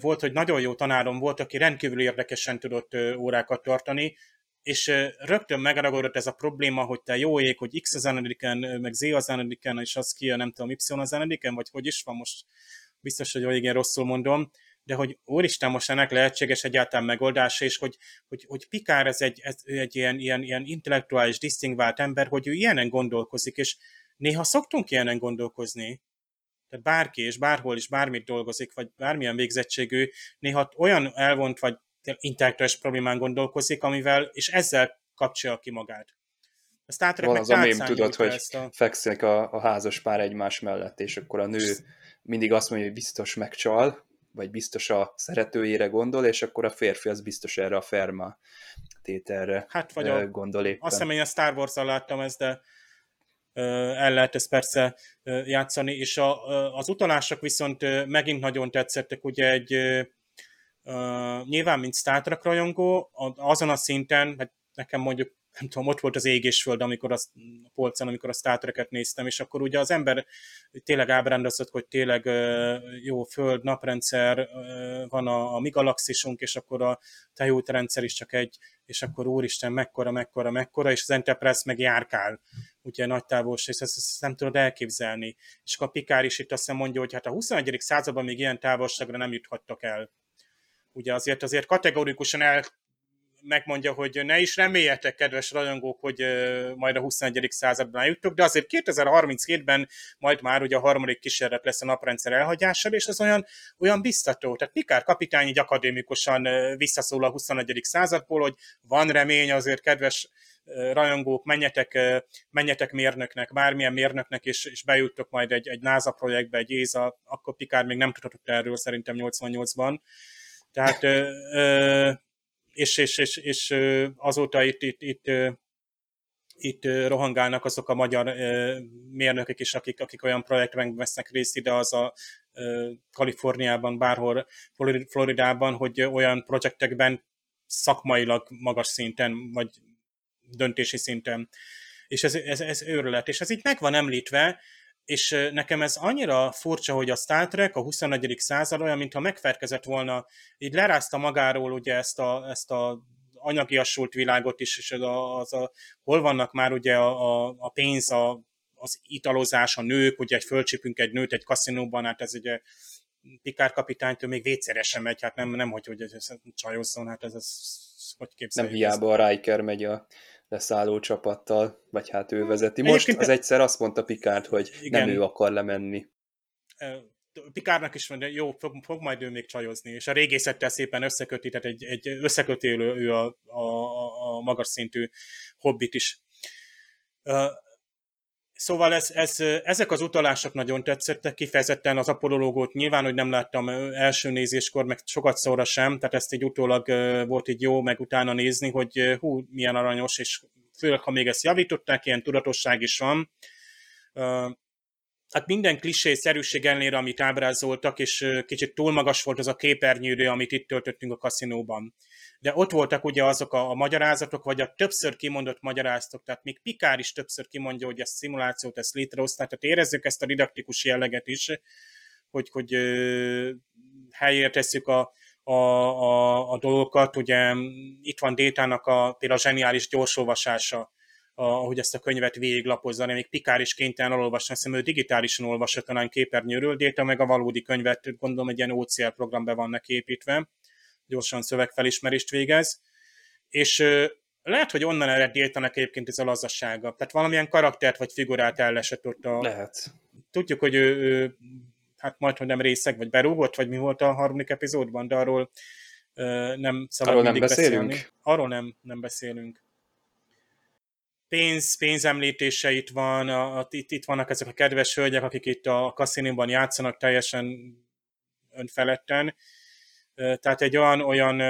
volt, hogy nagyon jó tanárom volt, aki rendkívül érdekesen tudott órákat tartani, és rögtön megragadott ez a probléma, hogy te jó ég, hogy X az enediken, meg Z az enediken, és az ki, nem tudom, Y az enediken, vagy hogy is van most, biztos, hogy igen, rosszul mondom, de hogy úristen, most ennek lehetséges egyáltalán megoldása, és hogy, hogy, hogy Pikár ez egy, ez egy ilyen, ilyen, ilyen intellektuális, disztingvált ember, hogy ő ilyenen gondolkozik, és néha szoktunk ilyenen gondolkozni, tehát bárki és bárhol is bármit dolgozik, vagy bármilyen végzettségű, néha olyan elvont vagy intellektuális problémán gondolkozik, amivel, és ezzel kapcsolja ki magát. A Star Van az a mém, tudod, hogy a... fekszik a, a házas pár egymás mellett, és akkor a nő mindig azt mondja, hogy biztos megcsal, vagy biztos a szeretőjére gondol, és akkor a férfi az biztos erre a ferma tételre hát, vagy a, gondol éppen. Azt hiszem, én a Star wars láttam ezt, de el lehet ezt persze játszani, és a, az utalások viszont megint nagyon tetszettek, ugye egy nyilván, mint Star Trek rajongó, azon a szinten, hát nekem mondjuk nem tudom, ott volt az ég és amikor azt, a polcon, amikor a Star Trek-et néztem, és akkor ugye az ember tényleg ábrándozott, hogy tényleg jó föld, naprendszer, van a, a mi galaxisunk, és akkor a tejótrendszer is csak egy, és akkor úristen, mekkora, mekkora, mekkora, és az Enterprise meg járkál, ugye nagy távolság, ezt, ezt nem tudod elképzelni. És akkor a Pikár is itt azt mondja, hogy hát a 21. században még ilyen távolságra nem juthattak el ugye azért azért kategorikusan el megmondja, hogy ne is reméljetek, kedves rajongók, hogy majd a 21. században eljutok, de azért 2037-ben majd már ugye a harmadik kísérlet lesz a naprendszer elhagyással, és az olyan, olyan biztató. Tehát Pikár kapitány így akadémikusan visszaszól a 21. századból, hogy van remény azért, kedves rajongók, menjetek, menjetek mérnöknek, bármilyen mérnöknek, és, és bejuttok majd egy, egy NASA projektbe, egy ÉZA, akkor Pikár még nem tudhatott erről szerintem 88-ban, tehát, és, és, és, és azóta itt, itt, itt, itt rohangálnak azok a magyar mérnökök is, akik, akik olyan projektben vesznek részt ide, az a Kaliforniában, bárhol Floridában, hogy olyan projektekben szakmailag magas szinten, vagy döntési szinten. És ez, ez, ez őrület. És ez így meg van említve, és nekem ez annyira furcsa, hogy a Star Trek a 21. század olyan, mintha megferkezett volna, így lerázta magáról ugye ezt a, ezt a anyagiasult világot is, és az a, az a, hol vannak már ugye a, a, a pénz, a, az italozás, a nők, ugye egy fölcsipünk egy nőt egy kaszinóban, hát ez ugye Pikár kapitánytól még vécére megy, hát nem, nem hogy, hogy csajozzon, hát ez, ez hogy képzeljük. Nem hiába a Riker megy a leszálló csapattal, vagy hát ő vezeti. Most Egyébként... az egyszer azt mondta Pikát, hogy igen. nem ő akar lemenni. Pikárnak is mondja, jó, fog, fog majd ő még csajozni, és a régészettel szépen összeköti, tehát egy, egy összeköti ő a, a, a magas szintű hobbit is. Szóval ez, ez, ezek az utalások nagyon tetszettek, kifejezetten az apolológót nyilván, hogy nem láttam első nézéskor, meg sokat szóra sem, tehát ezt így utólag volt így jó, meg utána nézni, hogy hú, milyen aranyos, és főleg, ha még ezt javították, ilyen tudatosság is van. Hát minden klisé szerűség ellenére, amit ábrázoltak, és kicsit túl magas volt az a képernyőre, amit itt töltöttünk a kaszinóban de ott voltak ugye azok a, a magyarázatok, vagy a többször kimondott magyarázatok, tehát még Pikár is többször kimondja, hogy ezt szimulációt, ezt létrehozták, tehát érezzük ezt a didaktikus jelleget is, hogy, hogy ö, helyére tesszük a, a, a, a dolgokat, ugye itt van Détának a, például a zseniális gyorsolvasása, a, ahogy ezt a könyvet végiglapozza, még Pikár is kénytelen elolvasni, hiszem ő digitálisan olvassa talán képernyőről, Déta meg a valódi könyvet, gondolom egy ilyen OCL programbe vannak építve gyorsan szövegfelismerést végez, és lehet, hogy onnan ered Déltanak egyébként ez a lazassága. Tehát valamilyen karaktert vagy figurát ellesett ott a... Lehet. Tudjuk, hogy ő, ő hát majd, hogy nem részeg, vagy berúgott, vagy mi volt a harmadik epizódban, de arról nem szabad arról nem beszélünk. beszélni. Arról nem, nem beszélünk. Pénz, pénzemlítése itt van, a, a, itt, itt vannak ezek a kedves hölgyek, akik itt a kaszinóban játszanak teljesen önfeledten, tehát egy olyan, olyan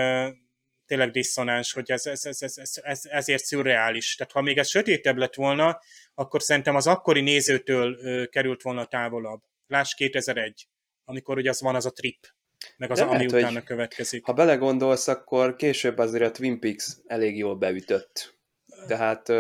tényleg diszonáns, hogy ez, ez, ez, ez, ez, ez, ezért szürreális. Tehát ha még ez sötétebb lett volna, akkor szerintem az akkori nézőtől került volna távolabb. Láss 2001, amikor ugye az van az a trip, meg az, De ami lehet, utána következik. Ha belegondolsz, akkor később azért a Twin Peaks elég jól beütött. Tehát,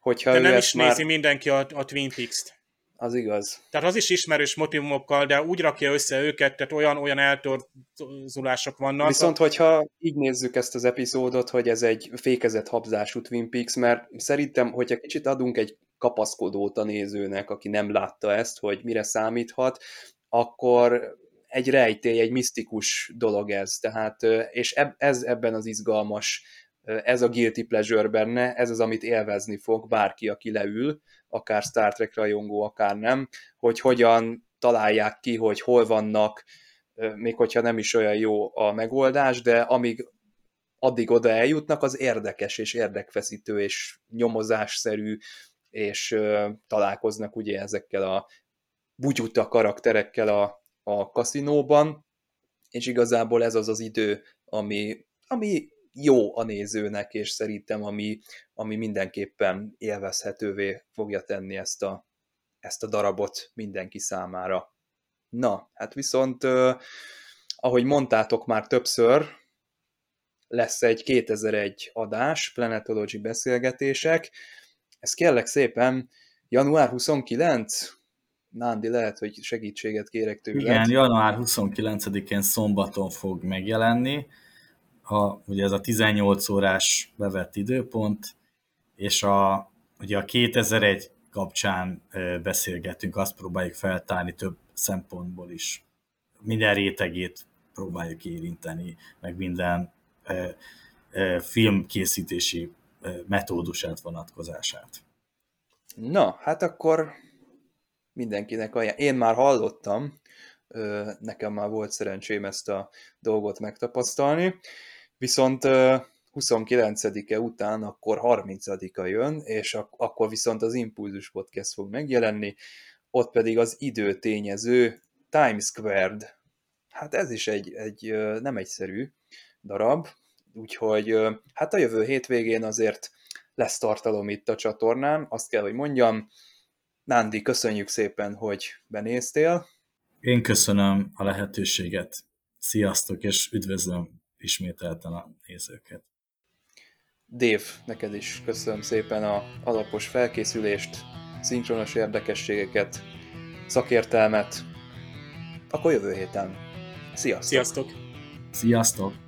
hogyha De nem is már... nézi mindenki a, a Twin Peaks-t. Az igaz. Tehát az is ismerős motivumokkal, de úgy rakja össze őket, tehát olyan, olyan eltorzulások vannak. Viszont, hogyha így nézzük ezt az epizódot, hogy ez egy fékezett habzású Twin Peaks, mert szerintem, hogyha kicsit adunk egy kapaszkodót a nézőnek, aki nem látta ezt, hogy mire számíthat, akkor egy rejtély, egy misztikus dolog ez. Tehát, és ez ebben az izgalmas, ez a guilty pleasure benne, ez az, amit élvezni fog bárki, aki leül, akár Star Trek rajongó, akár nem, hogy hogyan találják ki, hogy hol vannak, még hogyha nem is olyan jó a megoldás, de amíg addig oda eljutnak, az érdekes és érdekfeszítő és nyomozásszerű, és találkoznak ugye ezekkel a bugyuta karakterekkel a, a kaszinóban, és igazából ez az az idő, ami, ami jó a nézőnek, és szerintem ami, ami mindenképpen élvezhetővé fogja tenni ezt a, ezt a darabot mindenki számára. Na, hát viszont, ahogy mondtátok már többször, lesz egy 2001 adás, Planetology beszélgetések. Ez kérlek szépen január 29? Nándi, lehet, hogy segítséget kérek tőled. Igen, január 29-én szombaton fog megjelenni a, ugye ez a 18 órás bevett időpont, és a, ugye a 2001 kapcsán beszélgetünk, azt próbáljuk feltárni több szempontból is. Minden rétegét próbáljuk érinteni, meg minden filmkészítési metódusát, vonatkozását. Na, hát akkor mindenkinek ajánl. Én már hallottam, nekem már volt szerencsém ezt a dolgot megtapasztalni, Viszont 29-e után akkor 30-a jön, és ak- akkor viszont az Impulzus Podcast fog megjelenni, ott pedig az időtényező Times Squared. Hát ez is egy, egy nem egyszerű darab, úgyhogy hát a jövő hétvégén azért lesz tartalom itt a csatornán, azt kell, hogy mondjam. Nándi, köszönjük szépen, hogy benéztél. Én köszönöm a lehetőséget. Sziasztok, és üdvözlöm ismételten a nézőket. Dév, neked is köszönöm szépen a alapos felkészülést, szinkronos érdekességeket, szakértelmet. Akkor jövő héten. Sziasztok! Sziasztok! Sziasztok!